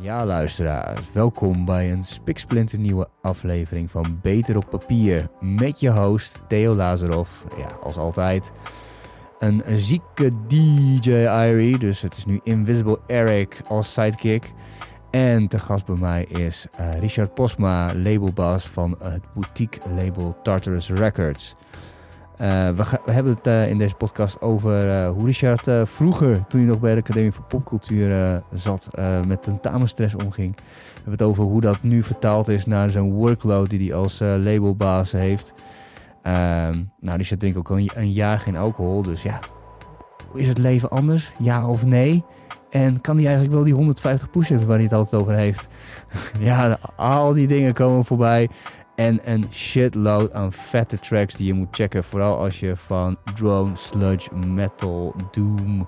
Ja, luisteraars, welkom bij een spiksplinternieuwe aflevering van Beter op Papier. Met je host Theo Lazarov, ja, als altijd. Een zieke DJ Irie, dus het is nu Invisible Eric als sidekick. En te gast bij mij is eh, Richard Posma, labelbaas van het boutique label Tartarus Records. Uh, we, hebben het uh, in deze podcast over uh, hoe Richard vroeger, toen hij nog bij de Academie voor Popcultuur zat, met tentamenstress omging. We hebben het over hoe dat nu vertaald is naar zijn workload die hij als labelbaas heeft. Ehm, nou, Richard drinkt ook al een, een jaar geen alcohol, dus ja, is het leven anders? Ja of nee? En kan hij eigenlijk wel die 150 push-ups waar hij het altijd over heeft? ja, al die dingen komen voorbij. En een shitload aan vette tracks die je moet checken. Vooral als je van drone, sludge, metal, doom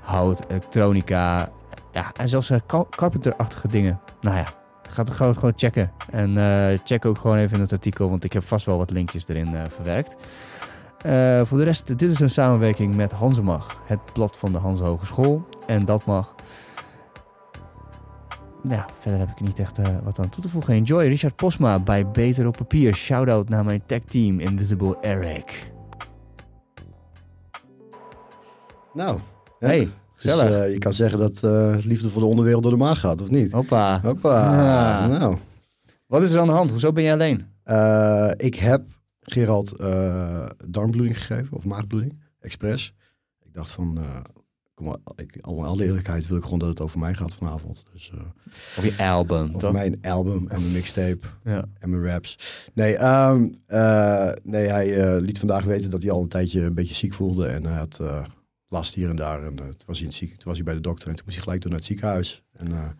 houdt, elektronica. Ja, en zelfs uh, Carpenter-achtige dingen. Nou ja, ga het gewoon, gewoon checken. En uh, check ook gewoon even in het artikel, want ik heb vast wel wat linkjes erin uh, verwerkt. voor de rest, dit is een samenwerking met Hansemag, het blad van de Hanse Hogeschool. En dat mag ja, verder heb ik niet echt uh, wat aan toe te voegen. Enjoy Richard Posma bij Beter op Papier. Shoutout naar mijn tech team Invisible Eric. Nou, hey, dus, uh, je kan zeggen dat uh, liefde voor de onderwereld door de maag gaat, of niet? Hoppa. Hoppa. Ja. Nou. Wat is er aan de hand? Hoezo ben je alleen? ik heb Gerald darmbloeding gegeven, of maagbloeding, expres. Ik dacht van, Kom ik, al in alle eerlijkheid wil ik gewoon dat het over mij gaat vanavond. Dus, uh, of je album, Of mijn album en mijn mixtape ja. en mijn raps. Nee, um, uh, nee hij uh, liet vandaag weten dat hij al een tijdje een beetje ziek voelde. En hij had last hier en daar. En toen, was hij in het ziek, toen was hij bij de dokter en toen moest hij gelijk door naar het ziekenhuis. En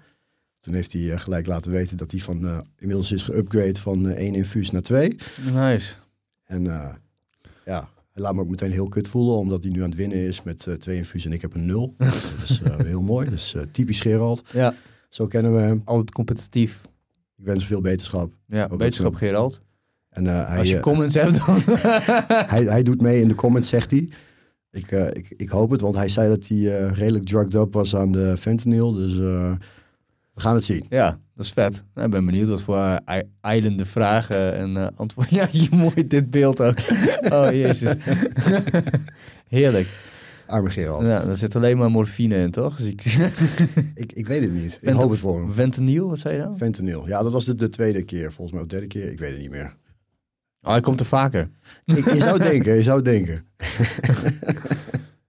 toen heeft hij gelijk laten weten dat hij van inmiddels is geüpgrade van één infuus naar twee. Nice. En ja, hij laat me ook meteen heel kut voelen, omdat hij nu aan het winnen is met uh, twee infuus en ik heb een nul. dat is uh, heel mooi. Dus uh, typisch Gerald. Ja. Zo kennen we hem. Altijd competitief. Ik wens hem veel beterschap. Ja, beterschap Gerald. En, hij, Als je comments hebt dan... hij, hij doet mee in de comments, zegt hij. Ik, ik, ik hoop het, want hij zei dat hij redelijk drugged up was aan de fentanyl. Dus we gaan het zien. Ja, dat is vet. Nou, ik ben benieuwd wat voor uh, eilende vragen en uh, antwoorden. Ja, je mooi dit beeld ook. oh, jezus. Heerlijk. Arme Gerald. Ja, er zit alleen maar morfine in, toch? Dus ik... ik, ik weet het niet. Ik hoop het voor hem. Fentanyl, wat zei je dan? Fentanyl. Ja, dat was de, de tweede keer, volgens mij. Of derde keer. Ik weet het niet meer. Oh, hij komt er vaker. ik, je zou denken, je zou denken.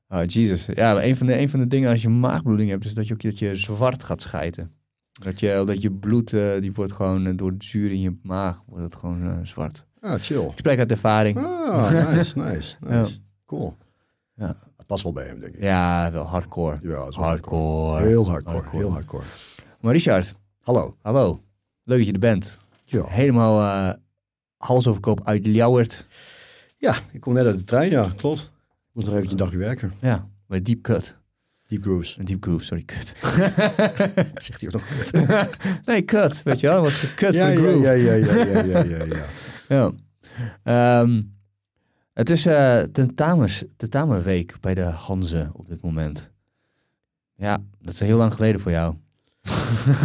oh, Jesus. Ja, een van, de, een van de dingen als je maagbloeding hebt, is dat je ook dat je zwart gaat schijten. Dat je, dat je bloed, uh, die wordt gewoon door het zuur in je maag, wordt het gewoon uh, zwart. Ah, chill. Ik spreek uit ervaring. Ah, nice, nice, nice. Ja. Cool. Ja. Past wel bij hem, denk ik. Ja, wel hardcore. Ja, hardcore. hardcore. Heel hardcore, hardcore, heel hardcore. Maar Richard. Hallo. Hallo. Leuk dat je er bent. Ja. Helemaal uh, hals over kop uit Ljouwert. Ja, ik kom net uit de trein, ja, klopt. Ik moet nog eventjes een dagje werken. Ja, bij Deep Cut. Deep Grooves. Deep Grooves, sorry, kut. Zegt hij ook nog kut? nee, kut, weet je wel. Wat kut ja, groove. Ja, ja, ja, ja, ja, ja, ja. ja. Um, het is uh, tentamens, tentamenweek bij de Hanze op dit moment. Ja, dat is heel lang geleden voor jou.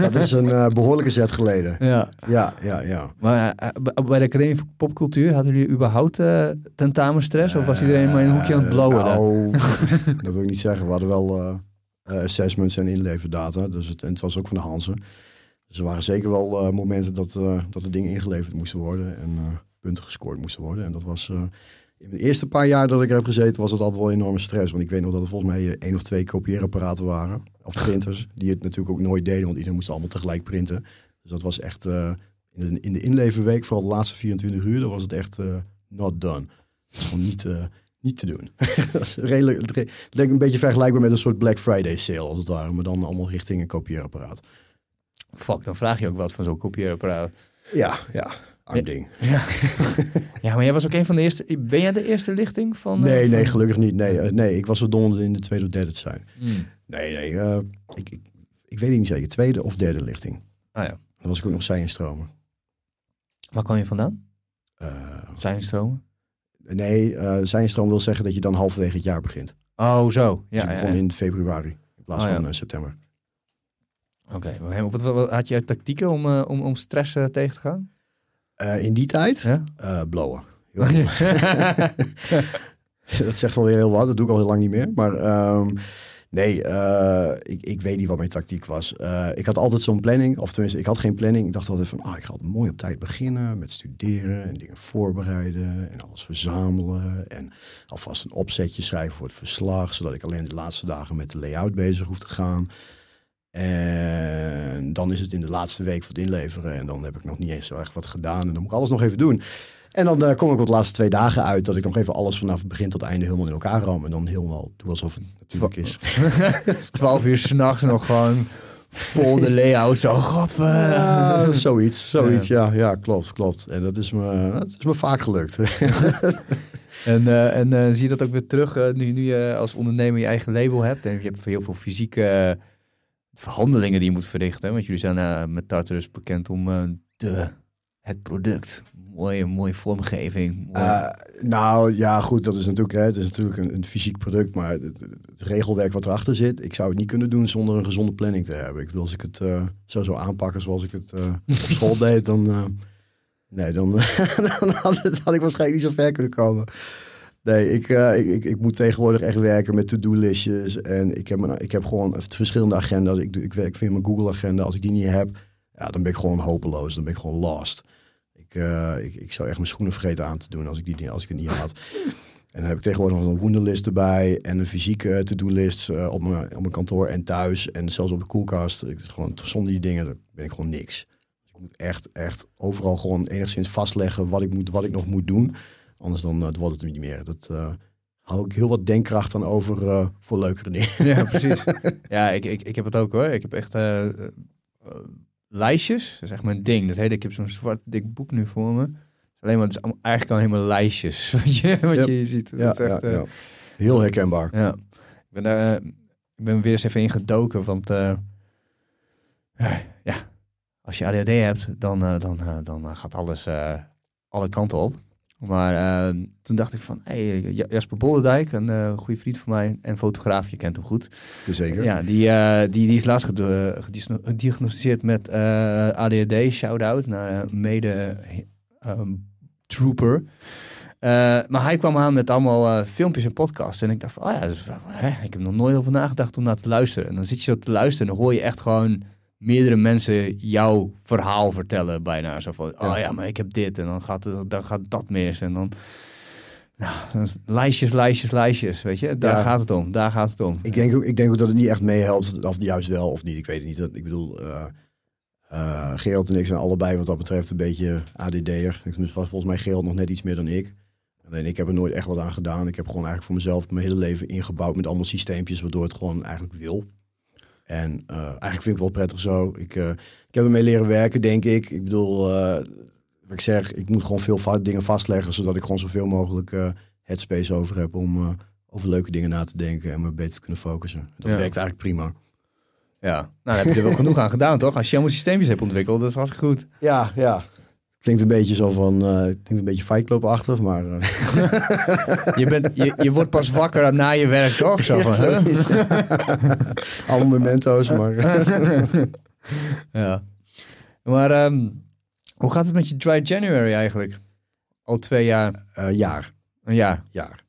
Dat is een uh, behoorlijke zet geleden. Ja, ja, ja. ja. Maar uh, bij de Academie voor Popcultuur hadden jullie überhaupt uh, tentamenstress? Of was iedereen maar in een hoekje aan het blowen? Nou, dat wil ik niet zeggen. We hadden wel assessments en inleverdata. Dus het, en het was ook van de Hanze. Dus er waren zeker wel momenten dat, dat de dingen ingeleverd moesten worden. En punten gescoord moesten worden. En dat was... in de eerste paar jaar dat ik er heb gezeten, was het altijd wel enorme stress. Want ik weet nog dat er volgens mij één of twee kopieerapparaten waren. Of printers, die het natuurlijk ook nooit deden, want iedereen moest allemaal tegelijk printen. Dus dat was echt uh, in, de, in de inleverweek, vooral de laatste 24 uur, dan was het echt uh, not done. Dat is gewoon niet, uh, niet te doen. dat is redelijk, het een beetje vergelijkbaar met een soort Black Friday sale, als het ware, maar dan allemaal richting een kopieerapparaat. Fuck, dan vraag je ook wat van zo'n kopieerapparaat. Ja, ja. Arm ding. Ja. ja, maar jij was ook een van de eerste. Ben jij de eerste lichting van? Nee, uh, nee, gelukkig niet. Nee, uh, nee ik was dom om in de tweede of derde te zijn. Mm. Nee, nee. Uh, ik, ik, ik weet niet zeker. Tweede of derde lichting. Ah ja. Dan was ik ook nog zijnstromen. Waar kwam je vandaan? Uh, zijnstromen? Nee, uh, zijnstroom wil zeggen dat je dan halverwege het jaar begint. Oh, zo. Ja, dus ik begon ja, ja. in februari in plaats Oh, van september. Oké, okay. wat, had je tactieken om, om, om stress tegen te gaan? Uh, in die tijd? Ja? blowen. dat zegt alweer heel wat, dat doe ik al heel lang niet meer. Maar um, nee, ik, ik weet niet wat mijn tactiek was. ik had altijd zo'n planning, of tenminste, ik had geen planning. Ik dacht altijd van, oh, ik ga altijd mooi op tijd beginnen met studeren en dingen voorbereiden en alles verzamelen. En alvast een opzetje schrijven voor het verslag, zodat ik alleen de laatste dagen met de layout bezig hoef te gaan. En dan is het in de laatste week voor het inleveren. En dan heb ik nog niet eens zo echt wat gedaan. En dan moet ik alles nog even doen. En dan uh, kom ik op de laatste twee dagen uit dat ik nog even alles vanaf het begin tot einde helemaal in elkaar ram. En dan helemaal doe alsof het natuurlijk is. Twaalf uur s'nachts nog gewoon vol de layout. Zo, godver. Ja, zoiets, zoiets. Ja. ja, ja, klopt, klopt. En dat is me, dat is me vaak gelukt. en uh, en uh, zie je dat ook weer terug nu, nu je als ondernemer je eigen label hebt. En je hebt heel veel fysieke verhandelingen die je moet verrichten. Want jullie zijn uh, met Tartarus bekend om uh, de, het product. Mooie, mooie vormgeving. Uh, nou ja, goed, dat is natuurlijk, hè, het is natuurlijk een, een fysiek product, maar het, het, regelwerk wat erachter zit, ik zou het niet kunnen doen zonder een gezonde planning te hebben. Ik bedoel, als ik het zo zou aanpakken zoals ik het op school deed, dan, nee, dan, dan had, had, ik waarschijnlijk niet zo ver kunnen komen. Nee, ik, uh, ik, ik, ik, moet tegenwoordig echt werken met to-do-listjes. En ik heb, ik heb gewoon verschillende agenda's. Ik, ik werk via mijn Google-agenda. Als ik die niet heb, ja, dan ben ik gewoon hopeloos. Dan ben ik gewoon lost. Ik, uh, ik, ik zou echt mijn schoenen vergeten aan te doen als ik, die, als ik het niet had. En dan heb ik tegenwoordig nog een wonderlist erbij. En een fysieke to-do-list uh, op, mijn, op mijn kantoor en thuis. En zelfs op de koelkast. Ik, gewoon, zonder die dingen ben ik gewoon niks. Ik moet echt, echt overal gewoon enigszins vastleggen wat ik, moet, wat ik nog moet doen. Anders dan uh, wordt het niet meer. Dat uh, hou ik heel wat denkkracht aan over uh, voor leukere dingen. Ja, precies. ja, ik, ik, ik heb het ook hoor. Ik heb echt lijstjes. Dat is echt mijn ding. Dat heet, ik heb zo'n zwart dik boek nu voor me. Alleen maar, het is eigenlijk al helemaal lijstjes. Wat je, wat yep. je ziet. Ja, dat is echt, ja, ja. Heel herkenbaar. Ja. Ik ben, daar, ik ben weer eens even in gedoken. Want ja, als je ADHD hebt, dan, dan, dan gaat alles alle kanten op. Maar uh, toen dacht ik van, hey, Jasper Bollendijk, een uh, goede vriend van mij en fotograaf, je kent hem goed. Zeker. Ja, die, uh, die, die is laatst gediagnosticeerd met ADHD, shout-out naar mede um, trooper. maar hij kwam aan met allemaal filmpjes en podcasts. En ik dacht van, oh ja, dus, ik heb nog nooit over nagedacht om naar te luisteren. En dan zit je zo te luisteren en dan hoor je echt gewoon meerdere mensen jouw verhaal vertellen bijna. Zo van, oh ja, maar ik heb dit en dan gaat, dan gaat dat mis. En dan, nou, lijstjes, lijstjes, lijstjes, weet je. Daar gaat het om, daar gaat het om. Ik denk ook, ik denk ook dat het niet echt meehelpt, of juist wel of niet. Ik weet het niet. Dat, ik bedoel, uh, uh, Gerald en ik zijn allebei wat dat betreft een beetje ADD'er. Volgens mij Gerald nog net iets meer dan ik. Alleen ik heb er nooit echt wat aan gedaan. Ik heb gewoon eigenlijk voor mezelf mijn hele leven ingebouwd met allemaal systeempjes, waardoor het gewoon eigenlijk wil. En uh, eigenlijk vind ik het wel prettig zo. Ik, uh, ik heb ermee leren werken, denk ik. Ik bedoel, uh, wat ik zeg, ik moet gewoon veel dingen vastleggen, zodat ik gewoon zoveel mogelijk headspace over heb om over leuke dingen na te denken en me beter te kunnen focussen. Dat ja. werkt eigenlijk prima. Ja, nou dan heb je er wel genoeg aan gedaan, toch? Als je allemaal systeempjes hebt ontwikkeld, dat is hartstikke goed. Ja, ja. Klinkt een beetje zo van, uh, klinkt een beetje Fight Club-achtig, maar... Uh. je, bent, je, je wordt pas wakker na je werk, toch? Zo ja, van, Alle memento's, maar... ja. Maar um, hoe gaat het met je Dry January eigenlijk? Al twee jaar? Uh, jaar. Een jaar? Jaar.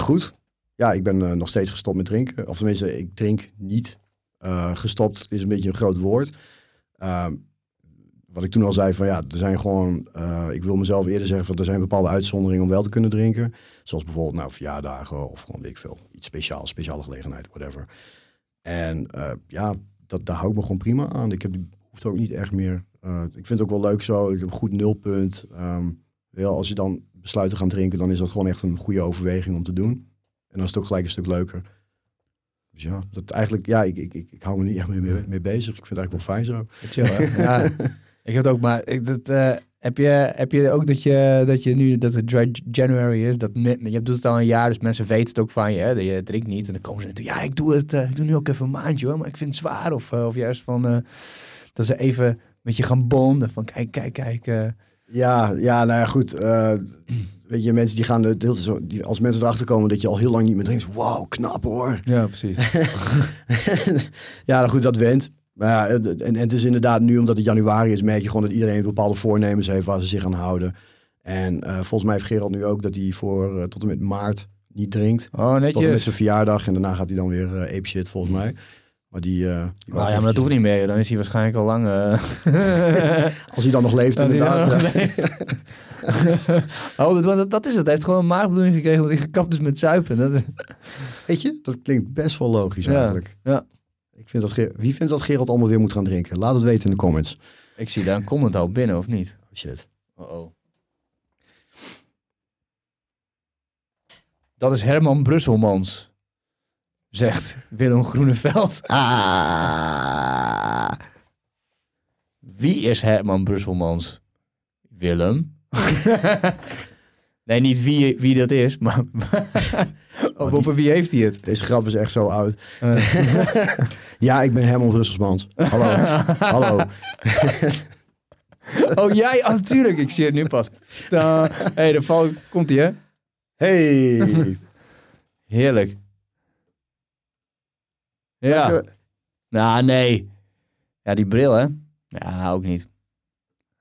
goed. Ja, ik ben nog steeds gestopt met drinken. Of tenminste, ik drink niet. gestopt is een beetje een groot woord. Ehm, wat ik toen al zei, van ja, er zijn gewoon, uh, ik wil mezelf eerder zeggen van er zijn bepaalde uitzonderingen om wel te kunnen drinken. Zoals bijvoorbeeld nou verjaardagen of gewoon weet ik veel, iets speciaals, speciale gelegenheid, whatever. En uh, ja, dat, daar hou ik me gewoon prima aan. Ik heb die hoeft ook niet echt meer. Uh, ik vind het ook wel leuk zo. Ik heb een goed nulpunt. Um, wel, als je dan besluit te gaan drinken, dan is dat gewoon echt een goede overweging om te doen. En dan is het ook gelijk een stuk leuker. Dus ja, dat eigenlijk, ja, ik, ik, ik, ik hou me niet echt meer mee, bezig. Ik vind het eigenlijk wel fijn zo. Chill, ja. Ik heb het ook, maar ik, dat, uh, heb, je, heb je ook dat je, dat je nu dat het dry January is, dat je doet het al een jaar, dus mensen weten het ook van je, hè, dat je drinkt niet. En dan komen ze natuurlijk, ja, ik doe het, uh, ik doe nu ook even een maandje hoor, maar ik vind het zwaar. Of, uh, of juist van, dat ze even met je gaan bonden, van kijk, kijk, kijk. Ja, ja, nou ja, goed. weet je, mensen die gaan, de, de, die, als mensen erachter komen dat je al heel lang niet meer drinkt, wow, knap hoor. Ja, precies. ja, nou goed, dat went. Maar ja, en, en het is inderdaad nu, omdat het januari is, merk je gewoon dat iedereen bepaalde voornemens heeft waar ze zich aan houden. En eh, volgens mij heeft Gerald nu ook dat hij voor eh, tot en met maart niet drinkt. Oh, Tot en met netjes. zijn verjaardag en daarna gaat hij dan weer ape shit volgens mij. Maar die... die Nou ja, maar dat hoeft niet meer. Dan is hij waarschijnlijk al lang... Als hij dan nog leeft dat hij inderdaad. nog leeft. oh, dat- dat, dat is het. Hij heeft gewoon een maagbloeding gekregen omdat hij gekapt is met zuipen. Dat, Weet je, dat klinkt best wel logisch Ja, eigenlijk. ja. Ik vind dat Ger- Wie vindt dat Gerald allemaal weer moet gaan drinken? Laat het weten in de comments. ik zie daar een comment al binnen, of niet? Oh, shit. Oh, oh. Dat is Herman Brusselmans, zegt Willem Groeneveld. Ah. Wie is Herman Brusselmans? Willem? nee, niet wie, wie dat is, maar Oh, of over wie heeft hij het? Deze grap is echt zo oud. Eh, Ja, ik ben Herman Russelsmans. Hallo. Hallo. oh, jij? Oh, natuurlijk. Ik zie het nu pas. Hé, hey, de val komt hij, hè? Hey. Heerlijk. Ja. Nou, nee. Ja, die bril, hè? Ja, ook niet.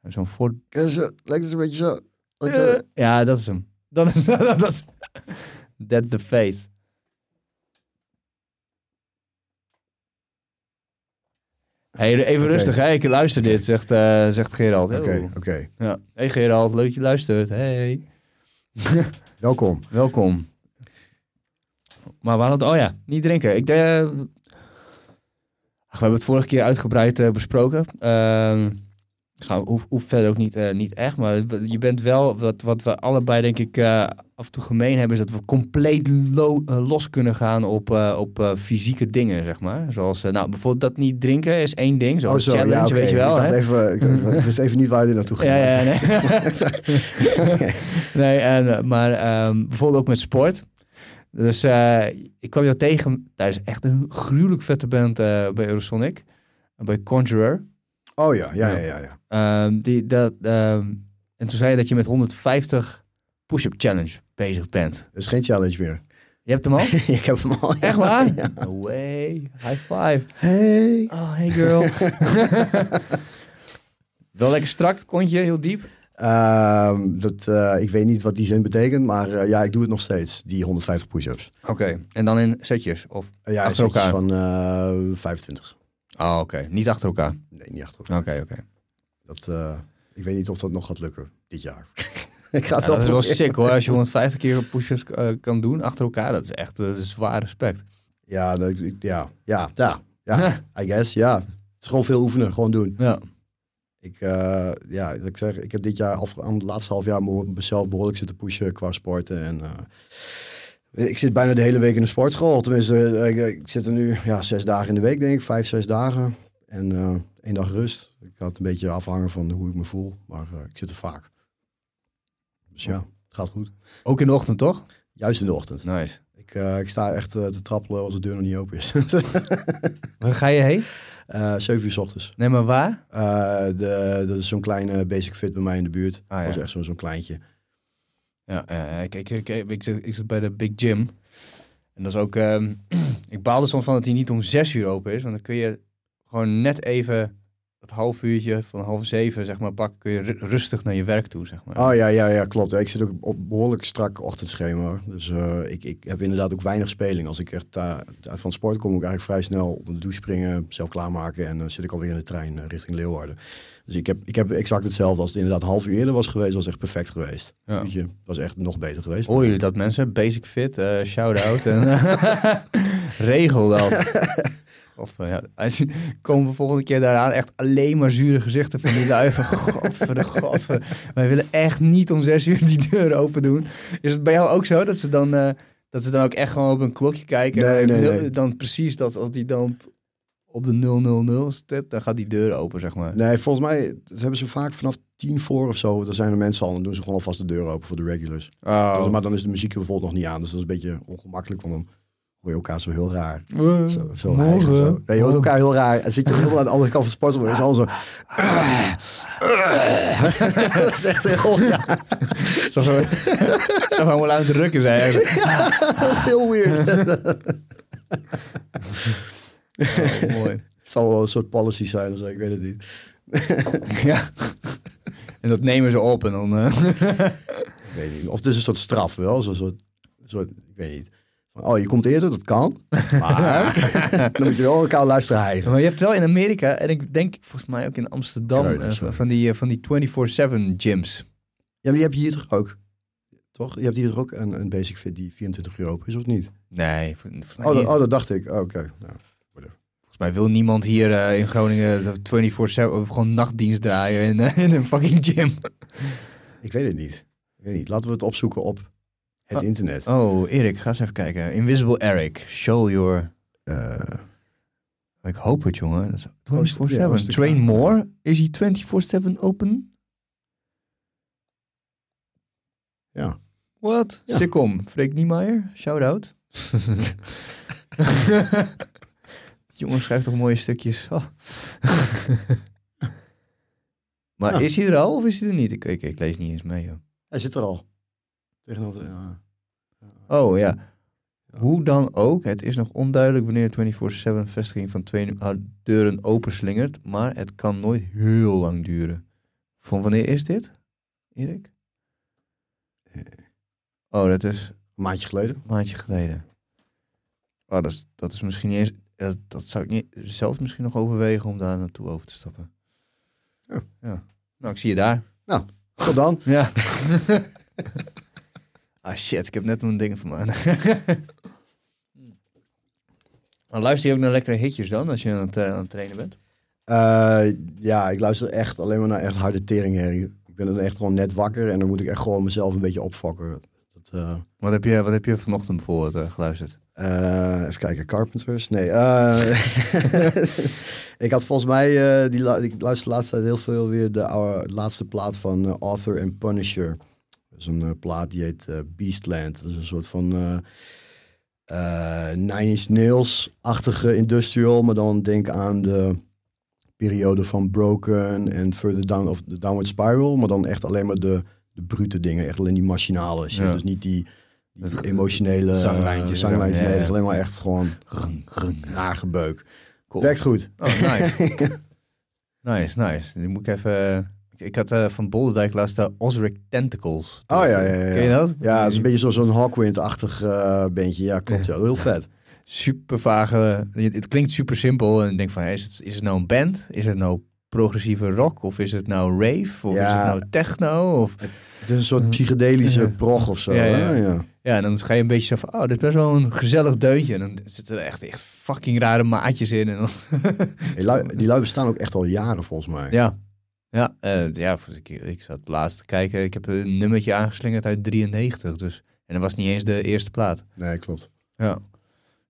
Zo'n Ford... Lijkt het een beetje zo. Eh, ja, dat is hem. Dat is... dat is That's the faith. Hey, even rustig, hè? Ik luister dit, zegt, eh, zegt Gerald. Oké, oké. Ja. Hey Gerald, leuk dat je luistert. Hey. Welkom. Welkom. Maar het... Oh ja, niet drinken. Ik denk... Ach, we hebben het vorige keer uitgebreid eh, besproken. Ehm gaan, hoeft verder ook niet, eh, niet echt. Maar je bent wel... Wat, wat we allebei denk ik eh, af en toe gemeen hebben... is dat we compleet lo- eh, los kunnen gaan op, op fysieke dingen, zeg maar. Zoals... nou, bijvoorbeeld dat niet drinken is één ding. Zoals Oh, zo, challenge, ja, weet je wel. Ik, hè? even, ik, ik wist even niet waar je naartoe ging. Ja, ja, nee. nee, en, maar ehm, bijvoorbeeld ook met sport. Dus ik kwam jou tegen tijdens echt een gruwelijk vette band bij Eurosonic. Bij Conjurer. Oh ja, ja, ja, ja. ja. Ehm, die, dat, ehm, en toen zei je dat je met 150 push-up challenge bezig bent. Dat is geen challenge meer. Je hebt hem al? ik heb hem al. ja. Echt waar? Ja. No way. High five. Hey. Oh, hey girl. Wel lekker strak, kontje, heel diep. Ehm, dat, eh, ik weet niet wat die zin betekent, maar eh, ja, ik doe het nog steeds, die 150 push-ups. Oké, en dan in setjes? Of... Eh, ja, Achter setjes elkaar? van eh 25. Oh, oké. Niet achter elkaar. Nee, niet achter elkaar. Oké, oké. Dat, eh, ik weet niet of dat nog gaat lukken dit jaar. ik ga het Ja, dat is wel sick hoor. Als je 150 keer push-ups eh, kan doen achter elkaar, dat is echt eh, zwaar respect. Ja, dat, ja, ja, ja, ja, I guess, ja. Het is gewoon veel oefenen, gewoon doen. Ja. Ik, ja, ik zeg, ik heb dit jaar, af, aan het laatste half jaar, me- mezelf behoorlijk zitten pushen qua sporten. En ik zit bijna de hele week in de sportschool. Tenminste, eh, ik, ik zit er nu ja, zes dagen in de week, denk ik. Vijf, zes dagen. En eh één dag rust. Ik had een beetje afhangen van hoe ik me voel. Maar eh, ik zit er vaak. Dus ja, het gaat goed. Ook in de ochtend, toch? Juist in de ochtend. Nice. Ik, ik sta echt te trappelen als de deur nog niet open is. Waar ga je heen? Eh 7 uur s ochtends. Nee, maar waar? De, dat is zo'n kleine basic fit bij mij in de buurt. Ah, ja. Dat is echt zo'n zo'n kleintje. Ja, ja ik, ik, ik, zit, ik zit bij de Big Gym. En dat is ook... ehm, ik baal er soms van dat hij niet om zes uur open is. Want dan kun je gewoon net even dat half uurtje van half zeven, zeg maar, pakken. Kun je ru- rustig naar je werk toe, zeg maar. Oh ja, ja, ja, klopt. Ik zit ook op behoorlijk strak ochtendschema. Dus eh, ik, ik heb inderdaad ook weinig speling. Als ik echt eh, van sport kom, ik eigenlijk vrij snel onder de douche springen, zelf klaarmaken en dan zit ik alweer in de trein eh, richting Leeuwarden. Dus ik heb, ik heb exact hetzelfde. Als het inderdaad een half uur eerder was geweest, was echt perfect geweest. Ja. Weet je, was echt nog beter geweest. Horen jullie dat mensen? Basic fit, eh shout-out. en regel dat. Godver, ja. Als je- Komen we volgende keer daaraan echt alleen maar zure gezichten van die lui. van, Godver, de godver. Wij willen echt niet om zes uur die deur open doen. Is het bij jou ook zo dat ze dan, eh, dat ze dan ook echt gewoon op een klokje kijken? Nee, en nee, nul- nee. Dan precies dat als die dan op de 000 staat, dan gaat die deur open, zeg maar. Nee, volgens mij dat hebben ze vaak vanaf tien voor of zo. Dan zijn er mensen al en dan doen ze gewoon alvast de deur open voor de regulars. Oh. Maar dan is de muziek bijvoorbeeld nog niet aan. Dus dat is een beetje ongemakkelijk, want dan hoor je elkaar zo heel raar. Eh, Zo, zo morgen. zo. Nee, je hoort elkaar heel raar. En zit je helemaal aan de andere kant van het sportschool. is al zo... dat is echt heel raar. Zo, gewoon aan het drukken zijn. eigenlijk. Dat is heel weird. Oh, mooi. Het zal wel een soort policy zijn, dus ik weet het niet. ja. En dat nemen ze op en dan... eh, Ik weet niet. Of het is een soort straf wel, zo'n soort, soort, ik weet niet. Oh, je komt eerder, dat kan. Maar dan moet je wel elkaar luisteren. Maar je hebt wel in Amerika, en ik denk volgens mij ook in Amsterdam, eh, van die, eh, van die 24-7 gyms. Ja, maar die heb je hier toch ook? Toch? Je hebt hier toch ook een, een Basic Fit die 24 euro open is, of niet? Nee, mij, Oh, dat, oh, dat dacht ik. Oh, Oké. Nou, mij wil niemand hier eh, in Groningen 24-7 gewoon nachtdienst draaien in, eh, in een fucking gym. ik weet het niet. Ik weet niet. Laten we het opzoeken op het Oh. internet. Oh, Erik, ga eens even kijken. Invisible Eric, show your... Eh, Ik hoop het, jongen. Dat is Oh, is- 24-7. ja, was het- Train more? Is hij 24-7 open? ja. Wat? Ja. Sikkom. Freek Niemeyer, shout-out. Jongen, schrijft toch mooie stukjes. Oh. maar Ja. is hij er al of is hij er niet? Ik, ik, ik lees niet eens mee, joh. Hij zit er al. Tegenover, ja. Oh ja. Ja. Hoe dan ook, het is nog onduidelijk wanneer 24-7 vestiging van twee uh, deuren openslingert, maar het kan nooit heel lang duren. Van wanneer is dit, Erik? Oh, dat is Een maandje geleden. een maandje geleden. Oh, dat is, dat is misschien niet eens... Dat, dat zou ik niet, zelfs misschien nog overwegen om daar naartoe over te stappen. Ja. ja. Nou, ik zie je daar. Tot dan. Ja. ah shit, ik heb net mijn dingen van me. Maar luister je ook naar lekkere hitjes dan, als je aan het, eh, aan het trainen bent? Eh, ja, ik luister echt alleen maar naar echt harde teringherrie. Ik ben dan echt gewoon net wakker en dan moet ik echt gewoon mezelf een beetje opfokken. Dat, eh, Wat heb je, wat heb je vanochtend bijvoorbeeld geluisterd? Eh, even kijken, Carpenters? Nee. eh, ik had volgens mij, eh, die lu- ik luister de laatste tijd heel veel weer de oude, laatste plaat van Author and Punisher. Dat is een plaat die heet Beastland. Dat is een soort van eh, Nine Inch Nails-achtige industrial, maar dan denk aan de periode van Broken en Further Down of the Downward Spiral, maar dan echt alleen maar de, de brute dingen, echt alleen die machinale shit. Ja. Dus niet die, die emotionele eh. Ja, Nee, dat is alleen maar echt gewoon nagebeuk. Cool. Werkt goed. Oh, nice. nice, nice. Nu moet ik even... Ik, had eh, van Bolderdijk laatst de Osric Tentacles. Oh ja, ja, ja. Ken je dat? Ja, het is een beetje zo- zo'n Hawkwind-achtig eh bandje. Ja, klopt. Ja, heel vet. super vage. Het, klinkt super simpel en ik denk van, is het, is het nou een band? Is het nou progressieve rock of is het nou rave of is Ja. het nou techno? Of Het is een soort psychedelische prog of zo. Ja, ja. Ja. dan ga je een beetje zo van, oh, dit is best wel een gezellig deuntje. En dan zitten er echt, echt fucking rare maatjes in. En dan, Die lui, die lui bestaan ook echt al jaren volgens mij. ja, ja, eh, ja ik, ik zat laatst te kijken. Ik heb een nummertje aangeslingerd uit 93, dus en dat was niet eens de eerste plaat. Nee, klopt. Ja,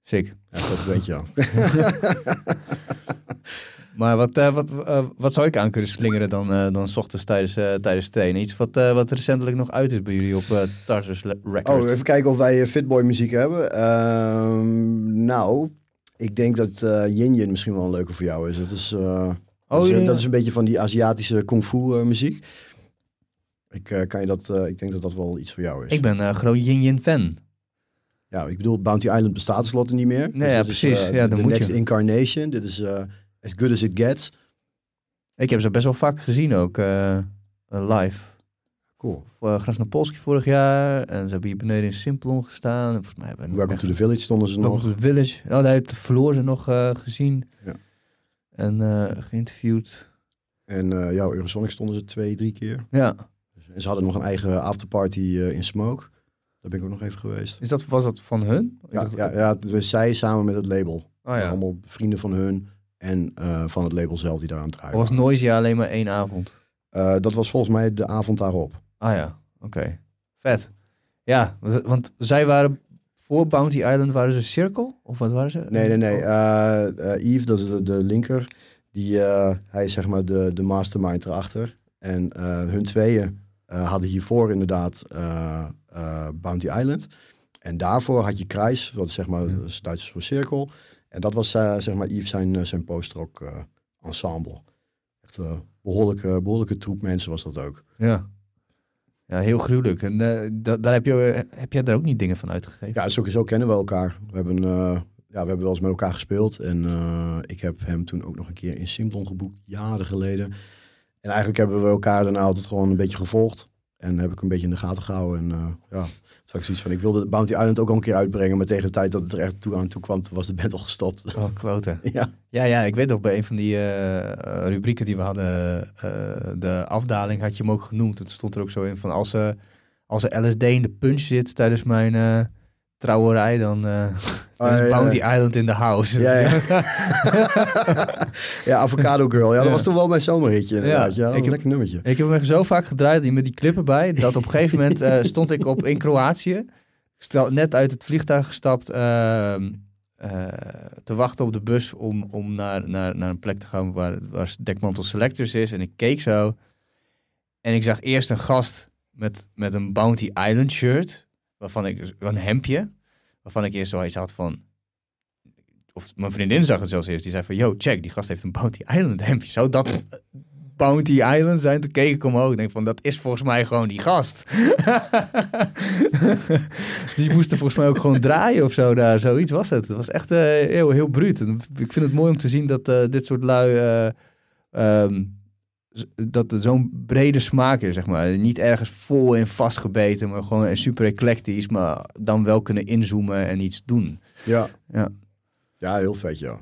sick. Ja, dat weet je al. Maar wat, eh, wat, eh, wat zou ik aan kunnen slingeren dan, eh, dan 's ochtends tijdens, tijdens trainen? Iets wat, wat recentelijk nog uit is bij jullie op Tarsus Records. Oh, even kijken of wij Fitboy muziek hebben. Ehm, nou, ik denk dat Yin Yin misschien wel een leuke voor jou is. Dat is, eh, dat, is, ja, ja. dat is een beetje van die Aziatische kung fu muziek. Ik, kan je dat, ik denk dat dat wel iets voor jou is. Ik ben een groot Yin Yin fan. Ja, ik bedoel, Bounty Island bestaat tenslotte niet meer. Nee, ja, dit is, precies. Ja, de moet Next je. Incarnation. Dit is As Good As It Gets. Ik heb ze best wel vaak gezien ook, eh, eh, live. Cool. Uh, Grasnopolski vorig jaar. En ze hebben hier beneden in Simplon gestaan. En volgens mij hebben Welcome echt- to the Village stonden ze Welcome nog. to the Village. Oh, daar heeft Floor ze nog eh, gezien. Ja. En eh, geïnterviewd. En eh ja, Eurosonic stonden ze twee, drie keer. Ja. En ze hadden nog een eigen afterparty eh, in Smoke. Daar ben ik ook nog even geweest. Is dat, was dat van hun? Ja, ja, ja, dus zij samen met het label. Oh ja. Allemaal vrienden van hun en eh, van het label zelf die daar aan het draaien was. Noisia alleen maar één avond? Eh, dat was volgens mij de avond daarop. Ah ja, oké. Vet. Ja, want- want zij waren voor Bounty Island, waren ze Circle? Of wat waren ze? Nee, nee, nee. Eh, Yves, dat is de, de linker. Die, hij is zeg maar de, de mastermind erachter. En hun tweeën hadden hiervoor inderdaad Bounty Island. En daarvoor had je Kruis, wat zeg maar is Duits voor cirkel. En dat was eh, zeg maar Yves zijn, eh, zijn post-rock eh, ensemble. Echt een behoorlijke, behoorlijke troep mensen was dat ook. Ja. Ja, heel gruwelijk. En da- daar heb, je, heb jij daar ook niet dingen van uitgegeven? Ja, sowieso kennen we elkaar. We hebben ja, we hebben wel eens met elkaar gespeeld. En uh, ik heb hem toen ook nog een keer in Simplon geboekt, jaren geleden. En eigenlijk hebben we elkaar daarna altijd gewoon een beetje gevolgd. En heb ik een beetje in de gaten gehouden. En uh, ja, ik zoiets van, ik wilde Bounty Island ook al een keer uitbrengen. Maar tegen de tijd dat het er echt toe aan toe kwam, was de band al gestopt. Oh, quote. ja. ja, ja, ik weet nog bij een van die uh, rubrieken die we hadden, de afdaling had je hem ook genoemd. Het stond er ook zo in van, als, uh, als er LSD in de punch zit tijdens mijn trouwerij, dan, uh, dan is Bounty Island in the house. Ja, ja. ja Avocado Girl. Ja, dat was toch wel mijn zomerhitje inderdaad. Ja, ik heb, lekker nummertje. Ik heb hem zo vaak gedraaid met die clippen bij, dat op een gegeven moment uh, stond ik op in Kroatië, stel, net uit het vliegtuig gestapt, uh, te wachten op de bus om, om naar, naar, naar een plek te gaan waar, waar Dekmantel Selectors is. En ik keek zo en ik zag eerst een gast met, met een Bounty Island shirt waarvan ik een hemdje, waarvan ik eerst zoiets had van, of mijn vriendin zag het zelfs eerst, die zei van, yo, check, die gast heeft een Bounty Island hemdje. Zou dat Bounty Island zijn? Toen keek ik omhoog en denk van, dat is volgens mij gewoon die gast. die moesten volgens mij ook gewoon draaien of zo daar, zoiets was het. Het was echt uh, heel, heel bruut. ik vind het mooi om te zien dat uh, dit soort lui... Uh, um, dat er zo'n brede smaak is, zeg maar. Niet ergens vol en vastgebeten, maar gewoon super eclectisch, maar dan wel kunnen inzoomen en iets doen. Ja. Ja, ja heel vet, ja.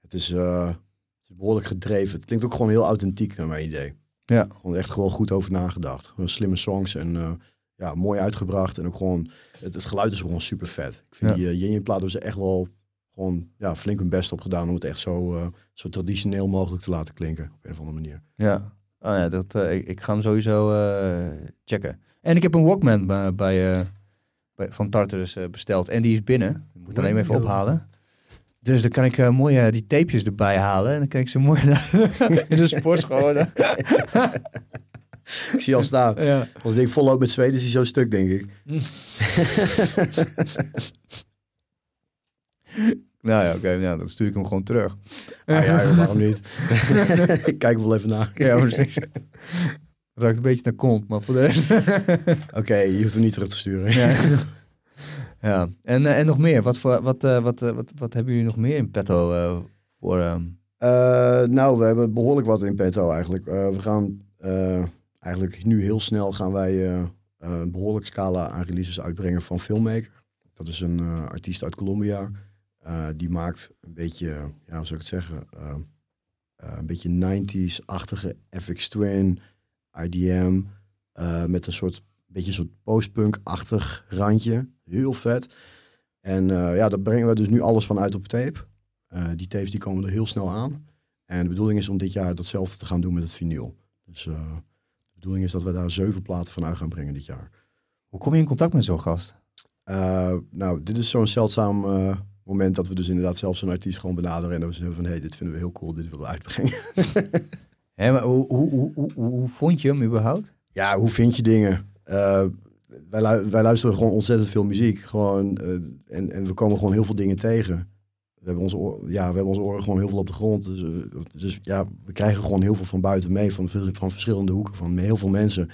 Het is, uh, het is behoorlijk gedreven. Het klinkt ook gewoon heel authentiek, naar mijn idee. Ja. Gewoon echt gewoon goed over nagedacht. Gewoon slimme songs en uh, ja, mooi uitgebracht. En ook gewoon, het, het geluid is gewoon super vet. Ik vind ja. die uh, plaat was echt wel gewoon ja, flink hun best op gedaan om het echt zo, uh, zo traditioneel mogelijk te laten klinken. Op een of andere manier. Ja, oh ja dat, uh, ik, ik, ga hem sowieso uh, checken. En ik heb een Walkman bij, bij, bij van Tartarus besteld. En die is binnen. Ik moet alleen even ophalen. Dus dan kan ik mooi die tapejes erbij halen. En dan kan ik ze mooi in de sportschool. ik zie al staan. Ja. Als ik volop met Zweden is hij zo stuk, denk ik. Nou ja, oké, okay, nou, dan stuur ik hem gewoon terug. Ah ja, waarom niet? ik kijk wel even na. ja, precies. Ruikt een beetje naar kont, maar voor de rest... oké, okay, je hoeft hem niet terug te sturen. ja. ja. En, uh, en nog meer? Wat, voor, wat, uh, wat, uh, wat, wat hebben jullie nog meer in petto voor... Um... nou, we hebben behoorlijk wat in petto eigenlijk. we gaan eigenlijk nu heel snel gaan wij een behoorlijk scala aan releases uitbrengen van Filmmaker. Dat is een artiest uit Colombia... Uh, die maakt een beetje, ja, hoe zou ik het zeggen, uh, uh, een beetje 90s-achtige FX Twin, IDM, met een soort, beetje een soort postpunk-achtig randje. Heel vet. En ja, daar brengen we dus nu alles van uit op tape. die tapes die komen er heel snel aan. En de bedoeling is om dit jaar datzelfde te gaan doen met het vinyl. Dus de bedoeling is dat we daar zeven platen van uit gaan brengen dit jaar. Hoe kom je in contact met zo'n gast? nou, dit is zo'n zeldzaam moment dat we dus inderdaad zelfs een artiest gewoon benaderen en dan we van hé, hey, dit vinden we heel cool, dit willen we uitbrengen. Hé, maar hoe, hoe, hoe, hoe, hoe vond je hem überhaupt? Ja, hoe vind je dingen? Uh, wij, wij luisteren gewoon ontzettend veel muziek. Gewoon, uh, en, en we komen gewoon heel veel dingen tegen. We hebben, onze oor, ja, we hebben onze oren gewoon heel veel op de grond. Dus, uh, dus ja, we krijgen gewoon heel veel van buiten mee. Van, van verschillende hoeken, van heel veel mensen.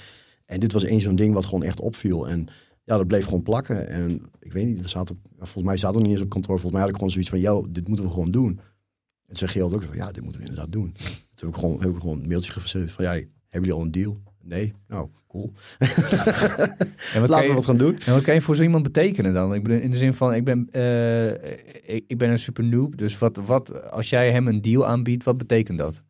En dit was één zo'n ding wat gewoon echt opviel. En ja, dat bleef gewoon plakken. En ik weet niet, er zaten, volgens mij zaten er niet eens op kantoor. Volgens mij had ik gewoon zoiets van, jou, dit moeten we gewoon doen. En zei Geert ook van, ja, dit moeten we inderdaad doen. Toen heb ik gewoon, heb ik gewoon een mailtje gefaceerd van, ja, hebben jullie al een deal? Nee? Nou, cool. en wat Laten we wat gaan doen. En wat kan je voor zo iemand betekenen dan? Ik bedoel, in de zin van, ik ben, uh, ik, ik, ben een super noob. Dus wat, wat, als jij hem een deal aanbiedt, wat betekent dat?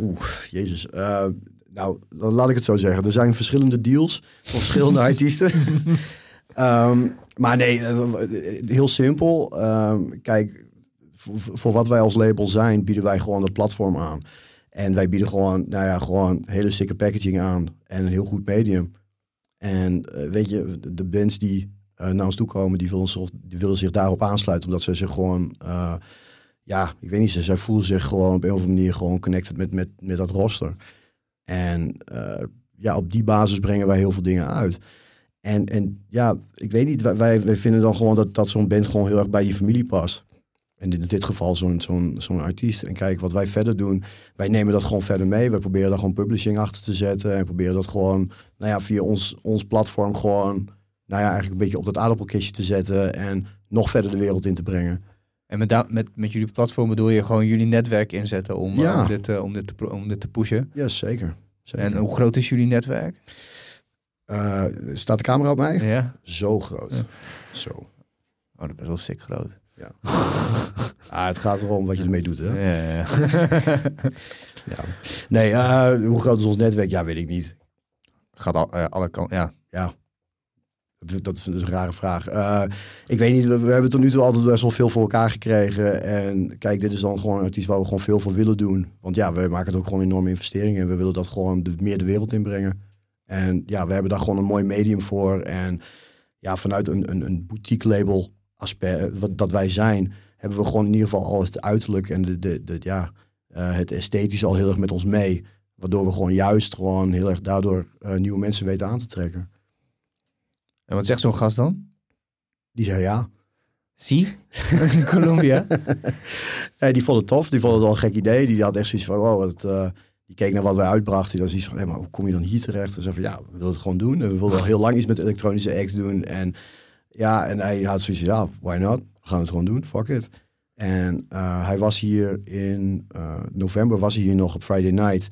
Oeh, jezus. Uh, nou, dan laat ik het zo zeggen. Er zijn verschillende deals van verschillende artiesten. um, maar nee, heel simpel. Um, kijk, voor, voor, wat wij als label zijn, bieden wij gewoon dat platform aan. En wij bieden gewoon, nou ja, gewoon hele sikke packaging aan en een heel goed medium. En uh, weet je, de bands die uh, naar ons toe komen, die willen, zich, die willen zich daarop aansluiten, omdat ze zich gewoon, uh, ja, ik weet niet, ze, zij voelen zich gewoon op een of andere manier gewoon connected met, met, met dat roster. En ja, op die basis brengen wij heel veel dingen uit. En, en ja, ik weet niet, wij, wij vinden dan gewoon dat, dat zo'n band gewoon heel erg bij je familie past. En in dit geval zo'n zo'n zo'n artiest. En kijk, wat wij verder doen, wij nemen dat gewoon verder mee. Wij proberen daar gewoon publishing achter te zetten. En proberen dat gewoon, nou ja, via ons, ons platform gewoon, nou ja, eigenlijk een beetje op dat aardappelkistje te zetten. En nog verder de wereld in te brengen. En met, met, met jullie platform bedoel je gewoon jullie netwerk inzetten om, eh, Ja. om, dit, eh, om, dit, te, om dit te pushen. Ja, zeker. zeker. En hoe groot is jullie netwerk? Eh, staat de camera op mij? Ja. Zo groot. Ja. Zo. Oh, dat is best wel sick groot. Ah, het gaat erom wat je ermee doet, hè? Ja, ja, Ja. Nee, hoe groot is ons netwerk? Ja, weet ik niet. Gaat al, alle kanten, ja. Ja. Dat, is een rare vraag. Eh, ik weet niet, we, hebben tot nu toe altijd best wel veel voor elkaar gekregen. En kijk, dit is dan gewoon iets waar we gewoon veel voor willen doen. Want ja, we maken het ook gewoon enorme investeringen. En we willen dat gewoon meer de wereld inbrengen. En ja, we hebben daar gewoon een mooi medium voor. En ja, vanuit een, een, een boutique label aspect, wat dat wij zijn, hebben we gewoon in ieder geval al het uiterlijk en de, de, de, ja, eh, het esthetische al heel erg met ons mee. Waardoor we gewoon juist gewoon heel erg daardoor eh, nieuwe mensen weten aan te trekken. En wat zegt zo'n gast dan? Die zei ja. Zie? Colombia? Ja, die vond het tof. Die vond het wel een gek idee. Die had echt zoiets van, wow, wat, eh, die keek naar wat wij uitbrachten. Die had zoiets van, hé, maar hoe kom je dan hier terecht? En zei van, ja, we willen het gewoon doen. En we wilden al heel lang iets met elektronische acts doen. En ja, en hij had zoiets van, ja, why not? We gaan het gewoon doen, fuck it. En eh, hij was hier in eh, november, was hij hier nog op Friday night.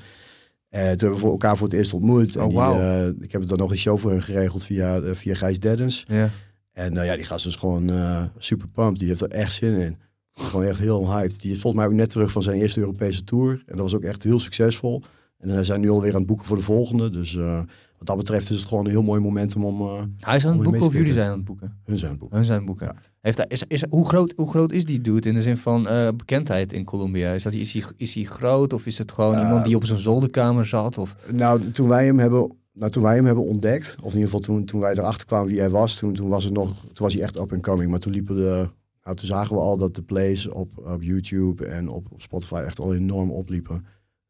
En toen hebben we voor elkaar voor het eerst ontmoet. En Oh, die, eh, ik heb dan nog een show voor hem geregeld via, eh, via Gijs Deddens. ja. En nou ja, die gast is gewoon eh, super pumped. Die heeft er echt zin in. Gewoon echt heel hyped. Die is volgens mij ook net terug van zijn eerste Europese tour. En dat was ook echt heel succesvol. En we zijn nu alweer aan het boeken voor de volgende. Dus eh, wat dat betreft is het gewoon een heel mooi momentum om eh, Hij is aan het boeken of jullie zijn aan het boeken? hun zijn aan het boeken. Hun zijn aan het boeken. Ja. Heeft hij, is, is, hoe, groot, hoe groot is die dude in de zin van eh, bekendheid in Colombia? Is, dat, is, hij, is hij groot of is het gewoon Eh, iemand die op zijn zolderkamer zat? Of, Nou, toen wij hem hebben, nou, toen wij hem hebben ontdekt, of in ieder geval toen, toen wij erachter kwamen wie hij was, toen, toen, was het nog, toen was hij echt up and coming. Maar toen liepen de, nou, toen zagen we al dat de plays op, op YouTube en op, op Spotify echt al enorm opliepen.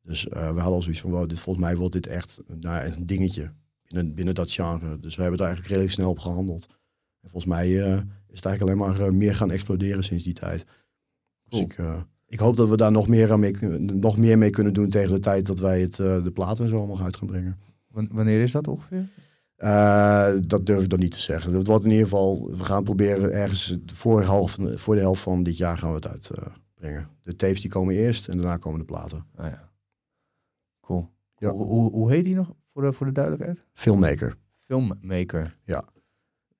Dus we hadden al zoiets van, wow, dit, volgens mij wordt dit echt nou, een dingetje binnen, binnen dat genre. Dus we hebben daar eigenlijk redelijk snel op gehandeld. En volgens mij eh, is het eigenlijk alleen maar eh, meer gaan exploderen sinds die tijd. Dus ik, eh, ik hoop dat we daar nog meer, aan mee, nog meer mee kunnen doen tegen de tijd dat wij het, de platen en zo allemaal uit gaan brengen. wan- wanneer is dat ongeveer? Dat durf ik dan niet te zeggen. Het wordt in ieder geval, we gaan proberen ergens voor, half, voor de helft van dit jaar gaan we het uitbrengen. de tapes die komen eerst en daarna komen de platen. Ah, ja. Cool. Ja. Hoe, hoe, hoe heet die nog voor de, voor de duidelijkheid? Filmmaker. Filmmaker. Ja.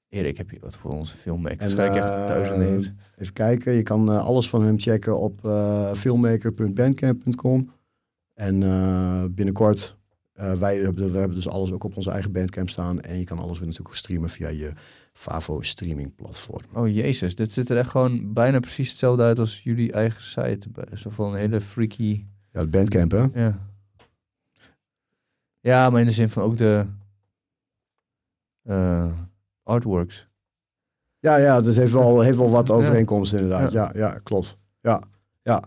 Erik, heb je wat voor onze filmmaker? En, Waarschijnlijk echt eh, duizenden hits. Even kijken, je kan eh, alles van hem checken op eh filmmaker.bandcamp.com. En eh, binnenkort, eh, wij hebben, we hebben dus alles ook op onze eigen bandcamp staan. En je kan alles weer natuurlijk ook streamen via je Favo streaming platform. Oh jezus, dit ziet er echt gewoon bijna precies hetzelfde uit als jullie eigen site. Zo van een hele freaky... Ja, het bandcamp hè? Ja. Ja, maar in de zin van ook de eh, artworks. Ja, ja, dat heeft wel, heeft wel wat overeenkomsten inderdaad. Ja. ja, klopt. Ja, ja.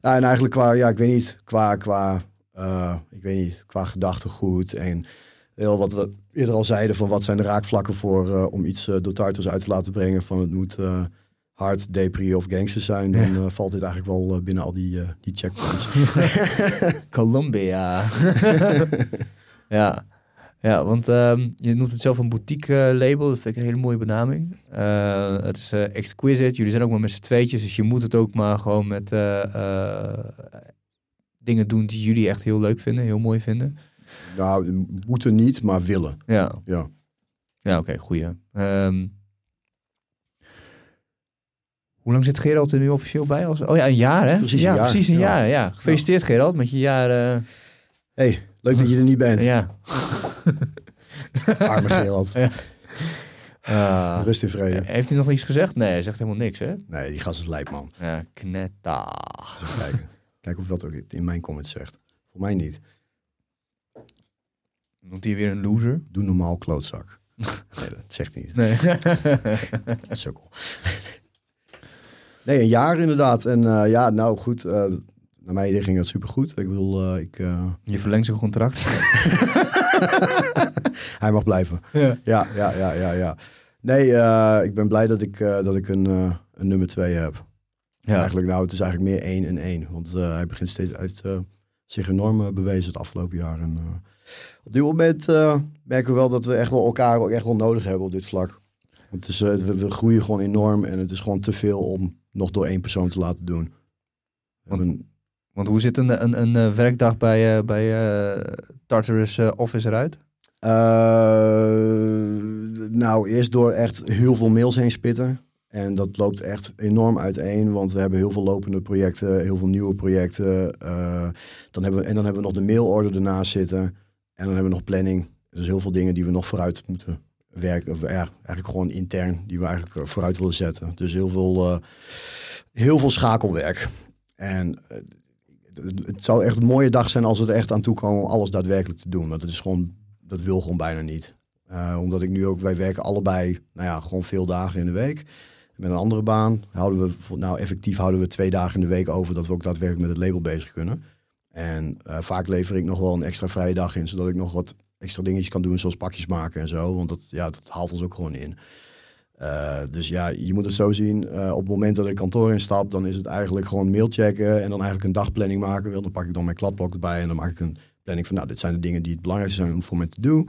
ja, en eigenlijk qua, ja, ik weet niet, qua, qua, eh, ik weet niet, qua gedachtegoed en heel wat we eerder al zeiden van wat zijn de raakvlakken voor eh, om iets eh, door Tartars uit te laten brengen van het moet eh, hard, depri of gangster zijn, dan eh, valt dit eigenlijk wel eh, binnen al die, eh, die checkpoints. Columbia. ja. ja, want ehm, je noemt het zelf een boutique eh, label. Dat vind ik een hele mooie benaming. Eh, het is eh, exquisite. Jullie zijn ook maar met z'n tweetjes. Dus je moet het ook maar gewoon met dingen doen die jullie echt heel leuk vinden. Heel mooi vinden. nou, moeten niet, maar willen. Ja, Ja. ja oké, goeie. Ehm, hoe lang zit Gerald er nu officieel bij? Als, oh ja, een jaar hè? Precies ja, een jaar, precies een ja. jaar. Ja. Gefeliciteerd Gerald met je jaar. hey, leuk dat je er niet bent. ja. Arme Gerald. Ah. Rust in vrede. Heeft hij nog iets gezegd? Nee, hij zegt helemaal niks, hè? Nee, die gast is lijp, man. Ja, knetta. Kijken. Kijken of wat ook in mijn comments zegt. Voor mij niet. Noemt hij weer een loser? Doe normaal klootzak. Nee, dat zegt hij niet. Nee. Sukkel. Nee, een jaar inderdaad. En eh, ja, nou goed. eh, naar idee ging dat supergoed. Ik bedoel, eh, ik, eh, Je verlengt zijn contract. hij mag blijven. ja. Ja, ja, ja, ja, ja. Nee, eh, ik ben blij dat ik, dat ik een, een nummer twee heb. ja. Eigenlijk, nou, het is eigenlijk meer één en één. Want hij begint steeds uit zich enorm bewezen het afgelopen jaar. En op dit moment merken we wel dat we echt wel elkaar ook echt wel nodig hebben op dit vlak. Want het is, we, we groeien gewoon enorm en het is gewoon te veel om nog door één persoon te laten doen. Want- Want hoe ziet een, een, een eh, werkdag bij, eh, bij eh, Tartarus Office eruit? Nou, eerst door echt heel veel mails heen spitten. En dat loopt echt enorm uiteen, want we hebben heel veel lopende projecten, heel veel nieuwe projecten. Dan hebben we, en dan hebben we nog de mailorder ernaast zitten. En dan hebben we nog planning. Dus heel veel dingen die we nog vooruit moeten werken. Of ja, eigenlijk gewoon intern, die we eigenlijk vooruit willen zetten. Dus heel veel, heel veel schakelwerk. En het, zou echt een mooie dag zijn als we er echt aan toe komen om alles daadwerkelijk te doen. Want het is gewoon, dat wil gewoon bijna niet. Eh, omdat ik nu ook, wij werken allebei, nou ja, gewoon veel dagen in de week. Met een andere baan houden we, nou effectief houden we twee dagen in de week over dat we ook daadwerkelijk met het label bezig kunnen. En eh, vaak lever ik nog wel een extra vrije dag in, zodat ik nog wat extra dingetjes kan doen, zoals pakjes maken en zo. Want dat, ja, dat haalt ons ook gewoon in. Eh, dus ja, je moet het zo zien. eh, op het moment dat ik kantoor instap, dan is het eigenlijk gewoon mail checken en dan eigenlijk een dagplanning maken. Dan pak ik dan mijn kladblok erbij en dan maak ik een planning van, nou, dit zijn de dingen die het belangrijkste zijn om voor me te doen.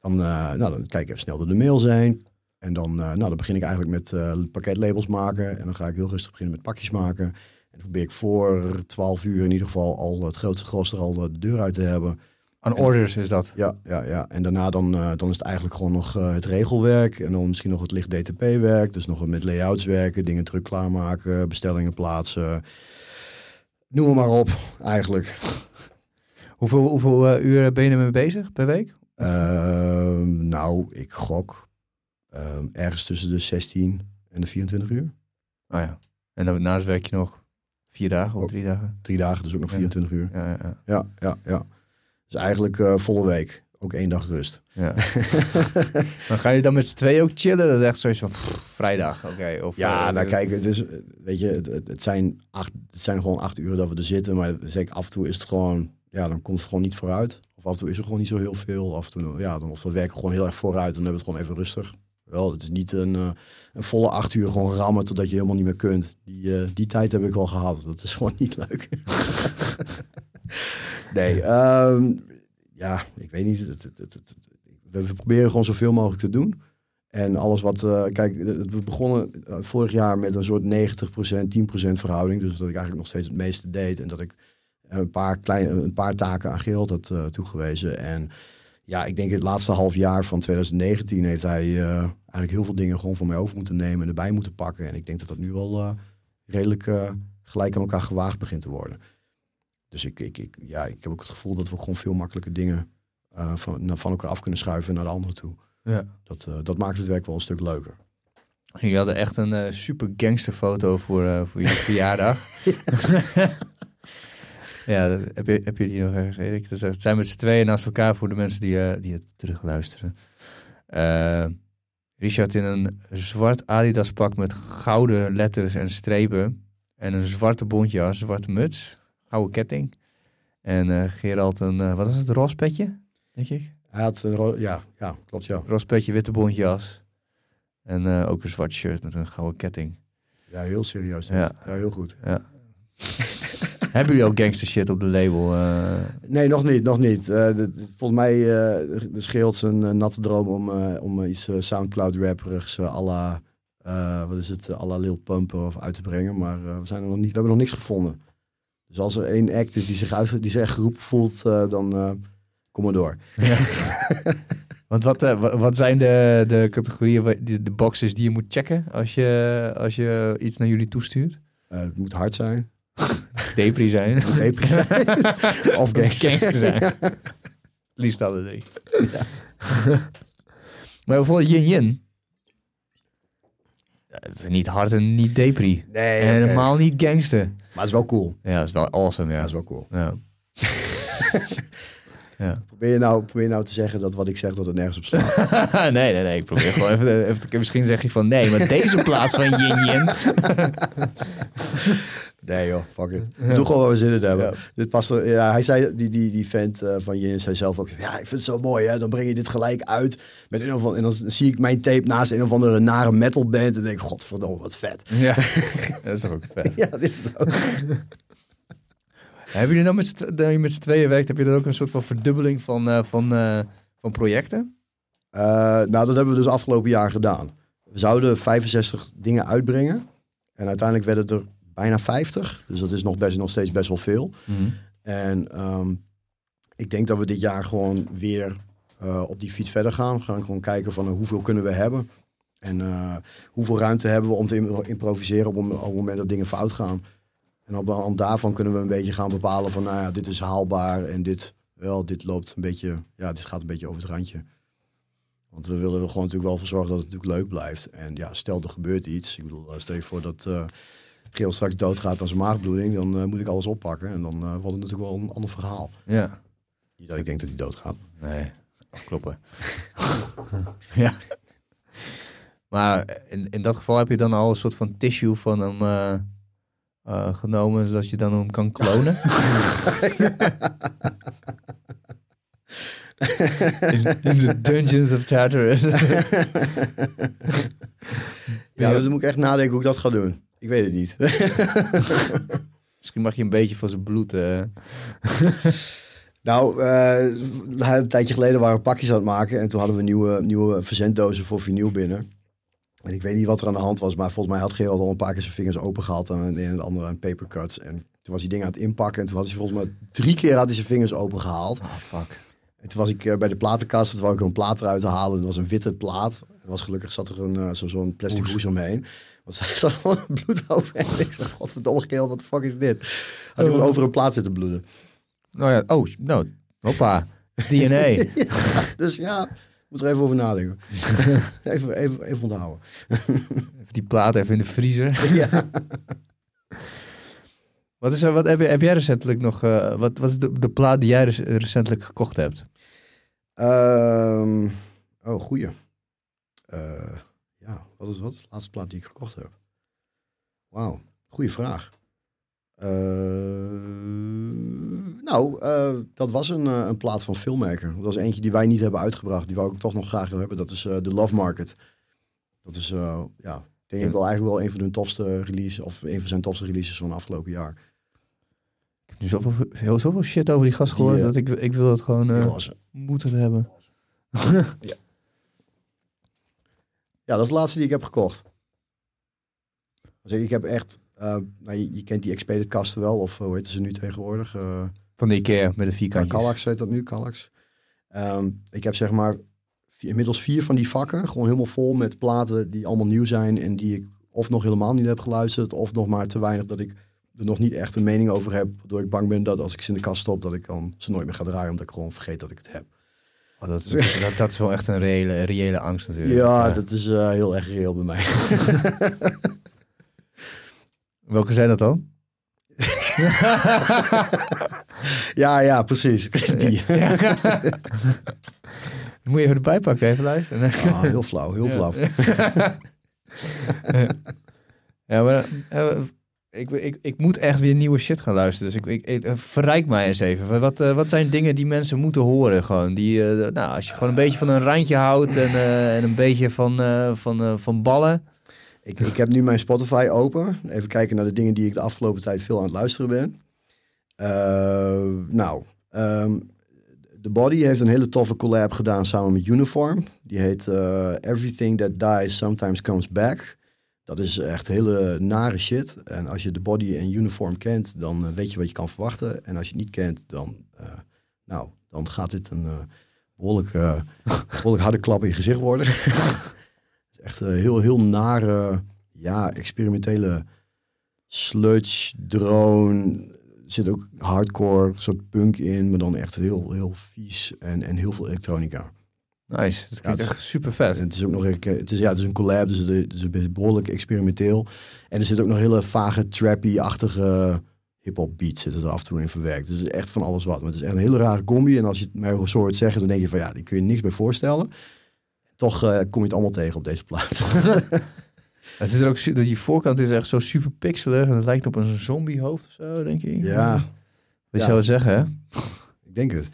Dan, eh, nou, dan kijk ik even snel door de mail zijn. En dan, nou, dan begin ik eigenlijk met pakketlabels maken. En dan ga ik heel rustig beginnen met pakjes maken. En dan probeer ik voor 12 uur in ieder geval al het grootste gros er al de deur uit te hebben. Aan orders is dat. Ja, ja, ja. En daarna dan, eh, dan is het eigenlijk gewoon nog eh, het regelwerk. En dan misschien nog het licht DTP-werk. Dus nog wat met layouts werken, dingen terug klaarmaken, bestellingen plaatsen. Noem maar, maar op, eigenlijk. Hoeveel, hoeveel eh, uur ben je ermee bezig per week? Ehm, nou, ik gok ehm, ergens tussen de 16 en de 24 uur. Oh ja. En daarnaast werk je nog vier dagen of Oh. drie dagen? Drie dagen, dus ook nog Ja. 24 uur. Ja, ja, ja. Ja, ja, ja. Dus eigenlijk eh, volle week. Ook één dag rust. ja. maar ga je dan met z'n tweeën ook chillen? Dat is echt zoiets van pff, vrijdag, oké. of Ja, eh, nou kijk, het is, eh, weet je, het, zijn acht, het zijn gewoon acht uur dat we er zitten. Maar zeker af en toe is het gewoon, ja, dan komt het gewoon niet vooruit. Of af en toe is er gewoon niet zo heel veel. Af en toe, ja, dan, of we werken gewoon heel erg vooruit en dan hebben we het gewoon even rustig. Wel, het is niet een, eh, een volle acht uur gewoon rammen totdat je helemaal niet meer kunt. Die, eh, die tijd heb ik wel gehad. Dat is gewoon niet leuk. nee, ehm, ja, ik weet niet. Het, het, we proberen gewoon zoveel mogelijk te doen. En alles wat, eh, kijk, eh, we begonnen eh, vorig jaar met een soort 90%, 10% verhouding. Dus dat ik eigenlijk nog steeds het meeste deed. En dat ik een paar, kleine, een paar taken aan Gerald had eh, toegewezen. En ja, ik denk het laatste half jaar van 2019 heeft hij eh, eigenlijk heel veel dingen gewoon van mij over moeten nemen en erbij moeten pakken. En ik denk dat dat nu wel eh, redelijk eh, gelijk aan elkaar gewaagd begint te worden. Dus ik, ik, ik, ja, ik heb ook het gevoel dat we gewoon veel makkelijker dingen eh, van, van elkaar af kunnen schuiven naar de andere toe. Ja. Dat, eh, dat maakt het werk wel een stuk leuker. Jullie hadden echt een eh, super gangsterfoto voor, eh, voor jullie verjaardag. ja, dat- heb je, heb je die nog ergens, Erik? Eh, het zijn met z'n tweeën naast elkaar voor de mensen die, eh, die het terugluisteren. Eh, Richard in een zwart Adidas pak met gouden letters en strepen. En een zwarte bontjas, zwarte muts, gouden ketting. En eh, Gerald een, eh, wat is het, roze petje, denk ik? Hij had een ro- ja, ja, klopt ja. Roze petje, witte bontjas. En eh, ook een zwart shirt met een gouden ketting. Ja, heel serieus. Ja. Ja, ja heel goed. Hebben jullie ook gangster shit op de label? Nee, nog niet, nog niet. Volgens mij uh, scheelt zijn eh, natte droom om, om iets Soundcloud rapperigs uh, à la, wat is het, à la Lil Pump of uit te brengen. Maar we, zijn er nog niet, we hebben nog niks gevonden. Dus als er één act is die zich, uit, die zich echt geroepen voelt, eh, dan eh, kom maar door. Want wat, eh, wa- wat zijn de, de categorieën, de, de boxes die je moet checken als je, als je iets naar jullie toestuurt? Het moet hard zijn. Depri zijn. Depri zijn. of gangster. Gangster zijn. Liefst alle drie. maar bijvoorbeeld Yin Yin. Het is niet hard en niet depri. Nee, En helemaal niet gangster. Maar het is wel cool. Ja, dat is wel awesome, Ja, dat is wel cool. Ja. ja. Probeer je, nou, probeer je nou te zeggen dat wat ik zeg, dat het nergens op slaat? nee, nee, nee. Ik probeer gewoon even, Misschien zeg je van nee, maar deze plaats van Yin Yin. Nee joh, fuck it. Doe gewoon waar we zin in hebben. Dit past er, ja, hij zei, die, die, die vent eh, van Jin zei zelf ook, ja, ik vind het zo mooi hè, dan breng je dit gelijk uit. Met een of andere, en dan zie ik mijn tape naast een of andere nare metal band en denk ik, godverdomme, wat vet. Ja, dat is ook vet. Ja, dat is het ook. Hebben jullie dan met z'n je met z'n tweeën werkt, heb je dan ook een soort van verdubbeling van, eh, van, eh, van projecten? Nou, dat hebben we dus afgelopen jaar gedaan. We zouden 65 dingen uitbrengen. En uiteindelijk werden er bijna 50. Dus dat is nog, best, nog steeds best wel veel. Mhm. En ehm, ik denk dat we dit jaar gewoon weer eh, op die fiets verder gaan. We gaan gewoon kijken van eh, hoeveel kunnen we hebben. En eh, hoeveel ruimte hebben we om te im- improviseren op, op het moment dat dingen fout gaan. En op de hand daarvan kunnen we een beetje gaan bepalen van nou ja, dit is haalbaar en dit, wel, dit loopt een beetje, ja, dit gaat een beetje over het randje. Want we willen er gewoon natuurlijk wel voor zorgen dat het natuurlijk leuk blijft. En ja, stel er gebeurt iets. Ik bedoel, stel je voor dat Geel straks doodgaat aan zijn maagbloeding. Dan eh, moet ik alles oppakken. En dan eh, wordt het natuurlijk wel een ander verhaal. Ja. Niet dat ik denk dat hij doodgaat. Nee, afkloppen. ja. Maar in, in dat geval heb je dan al een soort van tissue van hem eh, eh, genomen, zodat je dan hem kan klonen. in, in de Dungeons of Tartarus. Ja, dan moet ik echt nadenken hoe ik dat ga doen. Ik weet het niet. Misschien mag je een beetje van zijn bloed. eh, nou, eh, een tijdje geleden waren we pakjes aan het maken. En toen hadden we nieuwe, nieuwe verzenddozen voor vinyl binnen. En ik weet niet wat er aan de hand was. Maar volgens mij had Geel al een paar keer zijn vingers open gehad. En een en de andere aan papercuts. En toen was hij dingen aan het inpakken. En toen had hij volgens mij drie keer had hij zijn vingers open gehaald. Oh, fuck. En toen was ik eh, bij de platenkast, toen wou ik een plaat eruit halen. Het was een witte plaat. Er was gelukkig zat er een, zo, zo'n plastic hoes omheen. Want er zat gewoon bloed over. En ik zei, godverdomme geel, wat de fuck is dit? Had hij gewoon over een plaat zitten bloeden. Nou ja, oh, nou, hoppa. DNA. Dus ja, moet er even over nadenken. even, even, even onthouden. Even die plaat even in de vriezer. Ja. Wat, is er, wat heb, je, heb jij recentelijk nog... eh, wat, wat is de, de plaat die jij rec- recentelijk gekocht hebt? Ehm, oh, goeie. Eh, ja, wat is wat? De laatste plaat die ik gekocht heb. Wauw, goede vraag. Eh, nou, eh, dat was een, eh, een plaat van Filmmaker. Dat was eentje die wij niet hebben uitgebracht. Die wou ik toch nog graag willen hebben. Dat is The Love Market. Dat is, ja, denk ik wel eigenlijk wel een van hun tofste releases. Of een van zijn tofste releases van afgelopen jaar. Ik heb nu zoveel, heel, zoveel shit over die gast gehoord... eh, dat ik, ik wil het gewoon moeten hebben. Ja, dat is de laatste die ik heb gekocht. Dus ik heb echt, eh, nou, je, je kent die expedit kasten wel, of eh, hoe heet ze nu tegenwoordig? Eh Van de Ikea met de ja, vierkantjes. Kallax heet dat nu, Kallax. Ehm, ik heb zeg maar inmiddels vier van die vakken, gewoon helemaal vol met platen die allemaal nieuw zijn en die ik of nog helemaal niet heb geluisterd, of nog maar te weinig dat ik er nog niet echt een mening over heb, waardoor ik bang ben dat als ik ze in de kast stop, dat ik dan ze nooit meer ga draaien, omdat ik gewoon vergeet dat ik het heb. Oh, dat, is- dat, dat is wel echt een reële, reële angst natuurlijk. Ja, dat is eh, heel erg reëel bij mij. Welke zijn dat dan? ja, ja, precies. Die. Moet je even erbij pakken, even luisteren. Ah, heel flauw, heel Ja. flauw. Ja, maar eh, ik, ik, ik moet echt weer nieuwe shit gaan luisteren. Dus ik, ik, ik- verrijk mij eens even. Wat, eh, wat zijn dingen die mensen moeten horen? Gewoon die, eh, nou, als je gewoon een beetje van een randje houdt en, eh, en een beetje van, eh, van, eh, van ballen. Ik, ik heb nu mijn Spotify open. Even kijken naar de dingen die ik de afgelopen tijd veel aan het luisteren ben. Eh, nou, ehm The Body heeft een hele toffe collab gedaan samen met Uniform. Die heet eh, Everything That Dies Sometimes Comes Back. Dat is echt hele nare shit. En als je The Body en Uniform kent, dan eh, weet je wat je kan verwachten. En als je het niet kent, dan, eh, nou, dan gaat dit een eh, behoorlijk, eh, behoorlijk harde klap in je gezicht worden. echt een heel, heel nare, ja, experimentele sludge, drone. Er zit ook hardcore, soort punk in, maar dan echt heel, heel vies en, en heel veel elektronica. Nice, dat klinkt Ja, echt super vet. Het is ook nog het is, ja, het is een collab, dus het is- een behoorlijk experimenteel. En er zit ook nog hele vage, trappy-achtige hip-hop beats zitten er af en toe in verwerkt. Dus het is echt van alles wat. Maar het is echt een hele rare combi. En als je het mij zo hoort zeggen, dan denk je van ja, die kun je niks bij voorstellen. Toch eh, kom je het allemaal tegen op deze plaat. Het is er ook, die voorkant is echt zo super pixelig en het lijkt op een zombiehoofd of zo, denk je. ja, Dat Ja. zou je zeggen, hè? Ik denk het.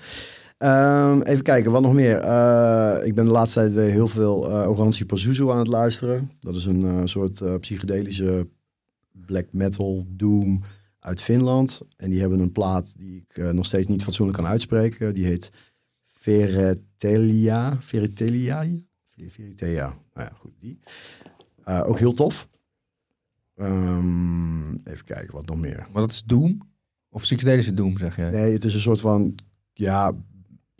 Ehm, even kijken, wat nog meer? Eh, ik ben de laatste tijd weer heel veel eh Orange Pazuzu aan het luisteren. Dat is een eh, soort psychedelische black metal doom uit Finland. En die hebben een plaat die ik nog steeds niet fatsoenlijk kan uitspreken. Die heet Veritelia. Veritelia? Veritelia. Nou ja, goed, die. Ook heel tof. Ehm, even kijken, wat nog meer. Maar dat is Doom? Of psychedelische Doom, zeg jij? Nee, het is een soort van, ja,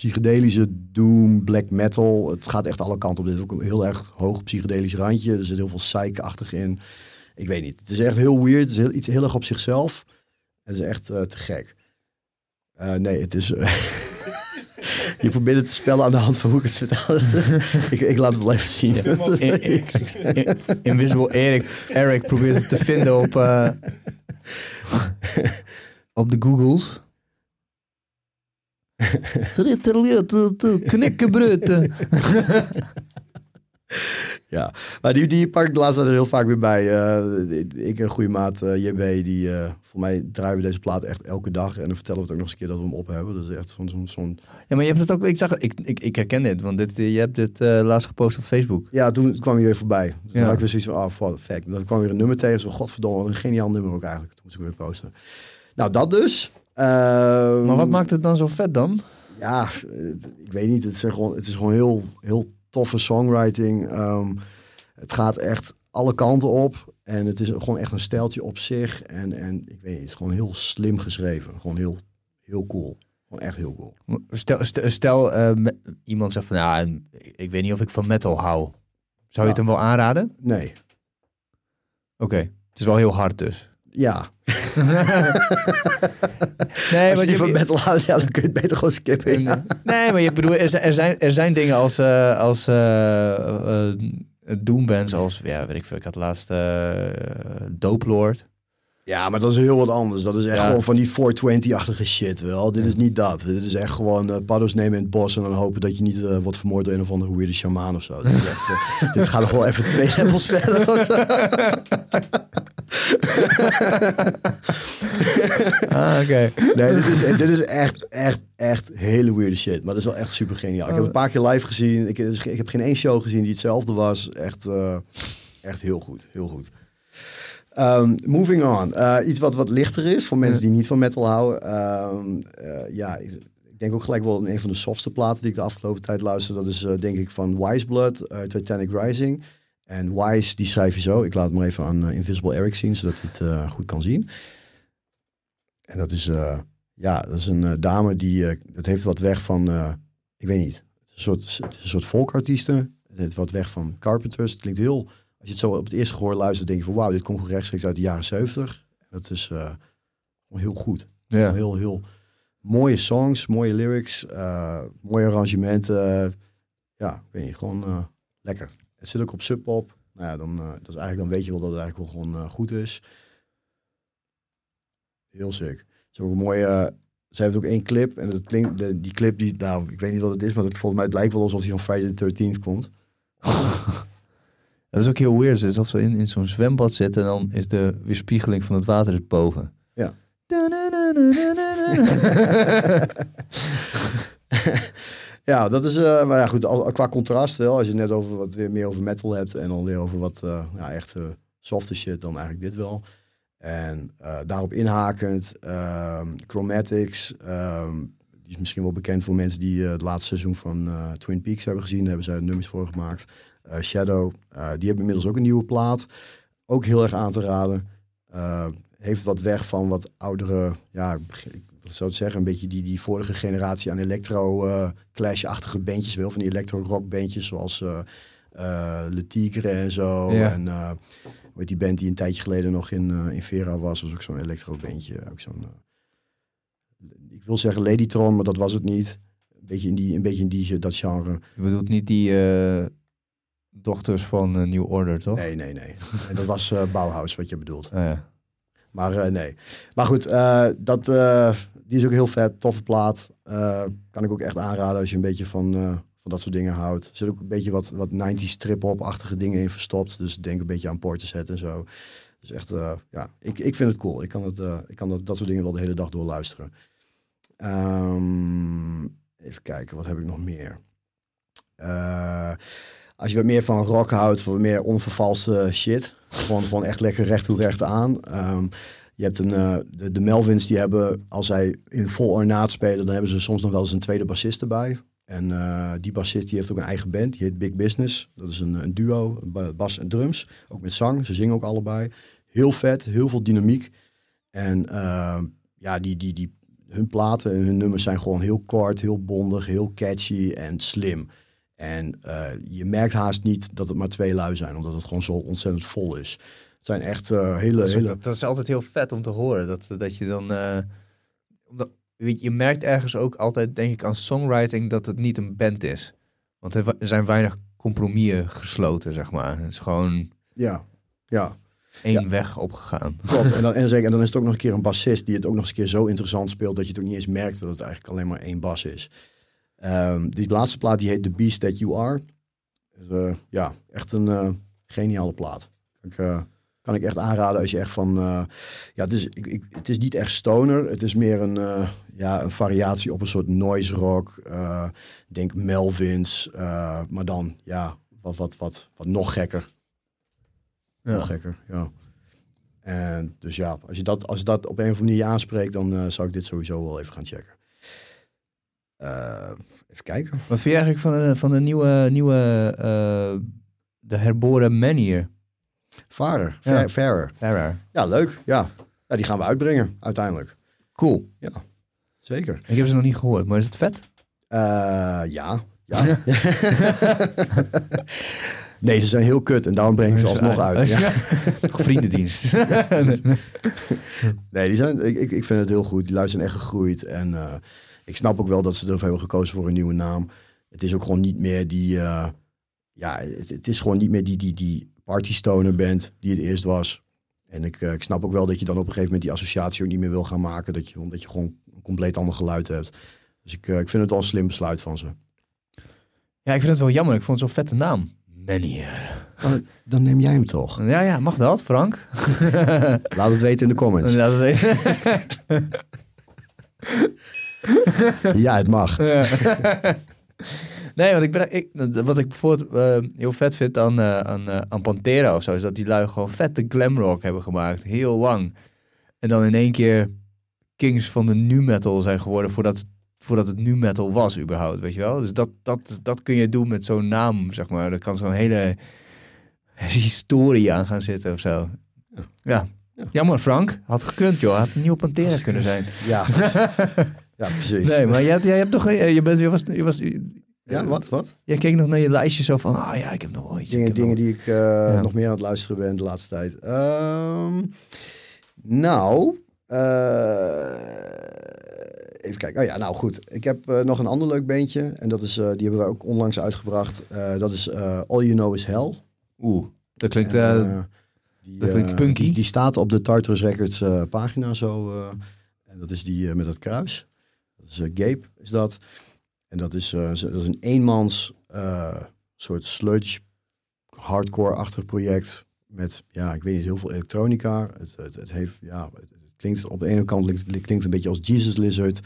psychedelische doom, black metal. Het gaat echt alle kanten op. Dit is ook een heel erg hoog psychedelisch randje. Er zit heel veel psych-achtig in. Ik weet niet. Het is echt heel weird. Het is heel, iets heel erg op zichzelf. Het is echt eh, te gek. Eh, nee, het is... eh, je probeert het te spellen aan de hand van hoe ik het vertel. ik, ik laat het wel even zien. In- in- in- Invisible Eric, Eric probeert het te vinden op, op de Googles. Knikkenbruten. Ja, maar die, die pak ik de laatste tijd er heel vaak weer bij. Eh, ik en goede maat eh, JB, die, eh, voor mij draaien we deze plaat echt elke dag. En dan vertellen we het ook nog eens een keer dat we hem op hebben. Dat is echt zo'n... zo'n zo'n- Ja, maar je hebt het ook. Ik zag, ik, ik, ik herken dit, want dit, je hebt dit eh, laatst gepost op Facebook. Ja, toen kwam hij weer voorbij. Dus toen Ja. had ik weer zoiets van, oh, fuck. Dan kwam weer een nummer tegen. Zo, godverdomme, wat een geniaal nummer ook eigenlijk. Toen moest ik weer posten. Nou, dat dus. Ehm, Maar wat maakt het dan zo vet dan? Ja, ik weet niet. Het is gewoon, het is gewoon heel, heel toffe songwriting. Ehm, het gaat echt alle kanten op. En het is gewoon echt een stijltje op zich. En, en ik weet niet, het is gewoon heel slim geschreven. Gewoon heel, heel cool. Gewoon echt heel cool. Stel, stel, stel eh, iemand zegt van, ja, ik, ik weet niet of ik van metal hou. Zou je het hem wel aanraden? Nee, Oké, het is wel heel hard dus. ja. Nee, Als je van metal houdt, ja, dan kun je het beter gewoon skippen. Ja. Nee, maar je bedoelt, er zijn, er zijn, er zijn dingen als, eh als eh, doombands als, ja, weet ik veel, ik had laatst eh Dope Lord. Ja, maar dat is heel wat anders. Dat is echt Ja. gewoon van die 420-achtige shit wel. Dit is niet dat. Dit is echt gewoon eh paddo's nemen in het bos en dan hopen dat je niet wordt vermoord door een of andere weirde shamaan of zo. Is echt, dit gaat nog wel even twee levels verder. Ah, oké. Nee, dit is, dit is echt, echt, echt hele weirde shit. Maar dat is wel echt super geniaal. Ik heb een paar keer live gezien. Ik, ik heb geen één show gezien die hetzelfde was. Echt, eh, echt heel goed. Heel goed. Ehm, moving on. Eh, iets wat wat lichter is voor mensen die niet van metal houden. Ehm, eh, ja, ik, denk ook gelijk wel een van de softste platen die ik de afgelopen tijd luister. Dat is denk ik van Wise Blood, Titanic Rising. En Wise, die schrijf je zo. Ik laat het maar even aan eh, Invisible Eric zien, zodat hij het eh, goed kan zien. En dat is, eh, ja, dat is een dame die, dat heeft wat weg van, ik weet niet, het is een soort, het is een soort folkartiesten. Het heeft wat weg van Carpenters. Het klinkt heel, als je het zo op het eerste gehoor luistert, denk je van wauw, dit komt gewoon rechtstreeks uit de jaren 70. En dat is heel goed. Ja. Heel, heel mooie songs, mooie lyrics, mooie arrangementen. ja, weet je, gewoon lekker. Het zit ook op Sub Pop. Nou ja, dan, eh, dat is eigenlijk, dan weet je wel dat het eigenlijk wel gewoon eh, goed is. Heel sick. Ze hebben ook een mooie. eh, ze heeft ook één clip en dat klinkt, de, die clip die, nou, ik weet niet wat het is, maar het, volgens mij het lijkt wel alsof die van Friday the 13th komt. Dat is ook heel weird. Het is alsof ze in, in zo'n zwembad zitten en dan is de weerspiegeling van het water het boven. Ja. ja, dat is, eh, maar ja, goed, al, qua contrast wel. Als je net over wat weer meer over metal hebt en dan weer over wat eh, ja, echt eh, softe shit, dan eigenlijk dit wel. En daarop inhakend, ehm, Chromatics, ehm, die is misschien wel bekend voor mensen die het laatste seizoen van Twin Peaks hebben gezien. Hebben zij nummers voor gemaakt. Shadow, die hebben inmiddels ook een nieuwe plaat. Ook heel erg aan te raden. Heeft wat weg van wat oudere, ja, zo te zeggen, een beetje die, die vorige generatie aan electro-clash-achtige bandjes, wel van die electro-rock bandjes zoals eh eh, Le Tigre en zo. Ja. En eh, hoe heet die band die een tijdje geleden nog in, eh, in Vera was, was ook zo'n electro-bandje. Ook zo'n, eh, ik wil zeggen Ladytron, maar dat was het niet. Een beetje in die, een beetje in die, dat genre. Je bedoelt niet die eh, dochters van eh, New Order, toch? Nee, nee, nee. En dat was eh Bauhaus, wat je bedoelt. Ah, ja. Maar eh, nee. Maar goed, eh, dat, eh, die is ook heel vet. Toffe plaat. Eh, kan ik ook echt aanraden als je een beetje van, eh, van dat soort dingen houdt. Er zit ook een beetje wat, wat 90s trip-hop-achtige dingen in verstopt. Dus denk een beetje aan Portishead en zo. Dus echt, eh, ja, ik, ik vind het cool. Ik kan, het, ik kan dat, dat soort dingen wel de hele dag door luisteren. Ehm, even kijken, wat heb ik nog meer? Als je wat meer van rock houdt, voor meer onvervalste shit. Gewoon, gewoon echt lekker recht toe recht aan. Ehm, je hebt een, eh, de, de Melvins, die hebben, als zij in vol ornaat spelen, dan hebben ze soms nog wel eens een tweede bassist erbij. En eh, die bassist die heeft ook een eigen band, die heet Big Business. Dat is een, een duo, ba- bas en drums, ook met zang. Ze zingen ook allebei. heel vet, heel veel dynamiek. En ehm, ja, die, die, die, hun platen en hun nummers zijn gewoon heel kort, heel bondig, heel catchy en slim. En eh, je merkt haast niet dat het maar twee lui zijn, omdat het gewoon zo ontzettend vol is. Zijn echt eh, hele... Dat is, hele... dat, dat is altijd heel vet om te horen. Dat, dat je dan. eh, weet je, je merkt ergens ook altijd, denk ik, aan songwriting dat het niet een band is. Want er, zijn weinig compromissen gesloten, zeg maar. Het is gewoon Ja, ja. één weg opgegaan. Klopt. En dan, en, zeker, en dan is het ook nog een keer een bassist die het ook nog eens een keer zo interessant speelt dat je het ook niet eens merkt dat het eigenlijk alleen maar één bas is. Ehm, die laatste plaat die heet The Beast That You Are. Dus, eh, ja, echt een eh, geniale plaat. Ik, eh, kan ik echt aanraden als je echt van... eh, ja, het is, ik, ik, het is niet echt stoner. Het is meer een, eh, ja, een variatie op een soort noise rock. eh, denk Melvins. maar dan, ja, wat, wat, wat, wat nog gekker. Nog Ja. gekker, ja. En dus ja, als je dat, als je dat op een of andere manier aanspreekt, dan zou ik dit sowieso wel even gaan checken. Even kijken. Wat vind je eigenlijk van de, van de nieuwe, nieuwe de herboren manier? Varer, Ja. Fair, Fairer. Ja, leuk. Ja. ja, die gaan we uitbrengen uiteindelijk. Cool. Zeker. Ik heb ze nog niet gehoord, maar is het vet? Eh, ja, ja. nee, ze zijn heel kut en daarom breng ik ze alsnog uit. Ja. Vriendendienst. Nee, die zijn, ik, ik, ik vind het heel goed. Die lui zijn echt gegroeid. En eh, ik snap ook wel dat ze ervoor hebben gekozen voor een nieuwe naam. Het is ook gewoon niet meer die... eh, ja, het, het is gewoon niet meer die, die, die partystoner band die het eerst was. En ik, eh, ik snap ook wel dat je dan op een gegeven moment die associatie ook niet meer wil gaan maken. Dat je, omdat je gewoon een compleet ander geluid hebt. Dus ik, eh, ik vind het wel een slim besluit van ze. ja, ik vind het wel jammer. Ik vond het zo'n vette naam. Manier. Dan neem jij hem toch. Ja, ja, mag dat, Frank? Laat het weten in de comments. Laat het weten. Ja, het mag. Ja. Nee, want ik ben, ik, wat ik bijvoorbeeld eh, heel vet vind aan, eh, aan, eh, aan Pantera of zo, is dat die lui gewoon vette glamrock hebben gemaakt. Heel lang. En dan in één keer kings van de nu metal zijn geworden voordat, voordat het nu metal was überhaupt, weet je wel. Dus dat, dat, dat kun je doen met zo'n naam, zeg maar. Er kan zo'n hele historie aan gaan zitten of zo. Ja. Ja. Ja. Jammer, Frank. Had gekund, joh. Had een nieuwe Pantera kunnen zijn. Ja, ja precies. Nee, maar jij, jij hebt toch... Je, bent, je was... Je was Ja, wat? wat? Jij keek nog naar je lijstje zo van... Ah ja, ik heb nog wel iets. Dingen, dingen nog- die ik eh, nog meer aan het luisteren ben de laatste tijd. Ehm, nou, eh, even kijken. Oh ja, nou goed. Ik heb eh, nog een ander leuk beentje. En dat is, eh, die hebben we ook onlangs uitgebracht. Eh, dat is eh, All You Know Is Hell. Oeh, dat klinkt... En, die, dat klinkt punky. Die, die staat op de Tartarus Records pagina zo. eh, en dat is die met dat kruis. Dat is Gabe, is dat. En dat is, eh, dat is een eenmans eh, soort sludge, hardcore-achtig project. Met, ja, ik weet niet, heel veel elektronica. Het, het, het heeft, ja, het, het klinkt op de ene kant klinkt, het klinkt een beetje als Jesus Lizard.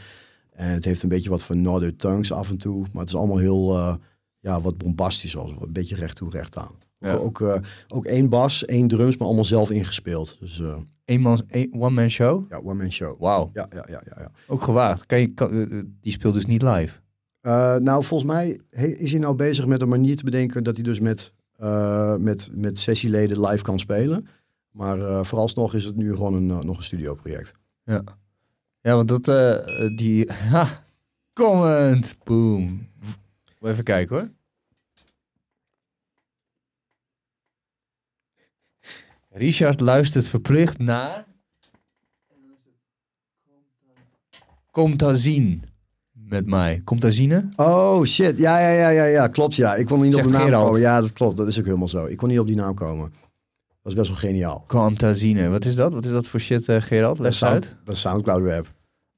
En het heeft een beetje wat van Northern Tongues af en toe. Maar het is allemaal heel, eh, ja, wat bombastisch. Als, een beetje recht toe, recht aan. Ja. Ook, eh, ook één bas, één drums, maar allemaal zelf ingespeeld. Dus eh, Eenmans, een, one-man show? ja, one-man show. Wauw, Ja, ja, ja, ja. ja. ook gewaagd. Kan je, kan, eh, eh, die speelt dus niet live. Eh, nou, volgens mij is hij nou bezig met een manier te bedenken dat hij dus met, eh, met, met sessieleden live kan spelen. Maar eh, vooralsnog is het nu gewoon een, nog een studioproject. Ja. Ja, want dat... die... Ha, comment! Boom. Even kijken hoor. Richard luistert verplicht naar... Comtazine. Met mij. Comtazine? Oh shit, ja, ja, ja, ja, ja, klopt ja. Ik kon niet op de naam Gerald. komen. Ja, dat klopt, dat is ook helemaal zo. Ik kon niet op die naam komen. Dat is best wel geniaal. Comtazine. Wat is dat? Wat is dat voor shit, eh, Gerald? Dat is, sound, uit. dat is Soundcloud rap.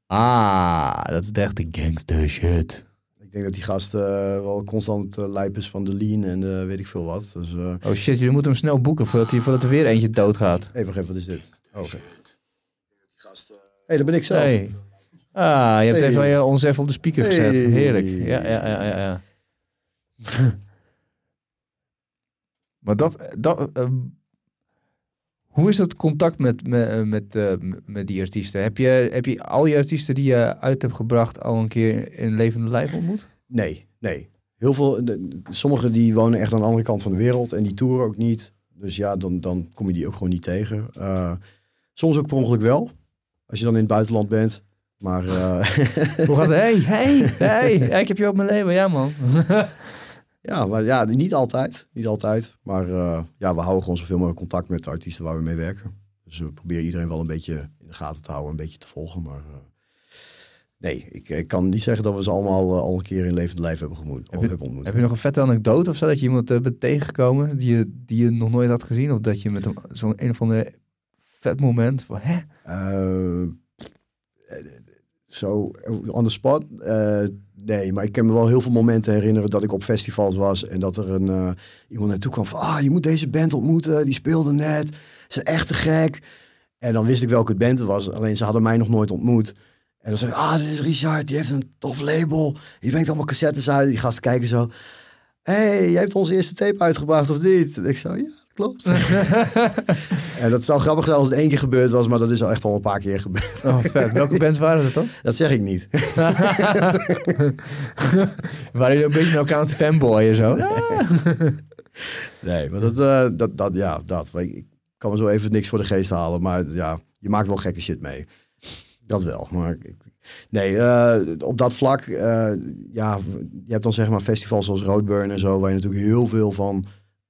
Ah, dat is echt de gangster shit. Ik denk dat die gast eh, wel constant eh lijp is van de lean en eh, weet ik veel wat. Dus, eh Oh shit, jullie moeten hem snel boeken voordat, hij, voordat er weer eentje doodgaat. even, even, wat is dit? Oh, oké. Hé, hey, dat ben ik zelf. Hey. Ah, je hebt Hey. even, eh, ons even op de speaker gezet. Heerlijk. Ja, ja, ja, ja. ja. maar dat... dat eh, hoe is dat contact met, met, eh, met, eh, met die artiesten? Heb je, heb je al je artiesten die je uit hebt gebracht al een keer in levende lijf ontmoet? Nee, nee. Heel veel, sommigen die wonen echt aan de andere kant van de wereld en die toeren ook niet. Dus ja, dan, dan kom je die ook gewoon niet tegen. Uh, soms ook per ongeluk wel. Als je dan in het buitenland bent. Maar... Uh... Hoe gaat het? Hey, hey, hey. Ik heb je op mijn leven. Ja, man. ja, maar ja, niet altijd. Niet altijd. Maar uh, ja, we houden gewoon zoveel mogelijk contact met de artiesten waar we mee werken. Dus we proberen iedereen wel een beetje in de gaten te houden. Een beetje te volgen. Maar Nee, ik, ik, kan niet zeggen dat we ze allemaal uh, al een keer in levend lijf hebben, gemoed, heb je, hebben ontmoet. Heb je nog een vette anekdote of zo? Dat je iemand uh, bent tegengekomen die je, die je nog nooit had gezien? Of dat je met zo'n een of ander vet moment van, hè? Uh, zo, on the spot? nee, maar ik kan me wel heel veel momenten herinneren dat ik op festivals was en dat er een, iemand naartoe kwam van, ah, je moet deze band ontmoeten, die speelde net, ze is echt te gek. En dan wist ik welke band het was, alleen ze hadden mij nog nooit ontmoet. En dan zeg ik, ah, dit is Richard, die heeft een tof label. Die brengt allemaal cassettes uit. Die gasten kijken zo. hey, jij hebt onze eerste tape uitgebracht of niet? En ik zo, ja, klopt. en dat zou grappig zijn als het één keer gebeurd was, maar dat is al echt al een paar keer gebeurd. Oh, vet. Welke bands waren dat dan? Dat zeg ik niet. waren jullie een beetje een elkaar fanboy en zo? nee, maar dat, uh, dat, dat, ja, dat. Ik kan me zo even niks voor de geest halen, maar ja, je maakt wel gekke shit mee. Dat wel. Maar nee, uh, op dat vlak, uh, ja, je hebt dan zeg maar festivals zoals Roadburn en zo, waar je natuurlijk heel veel van,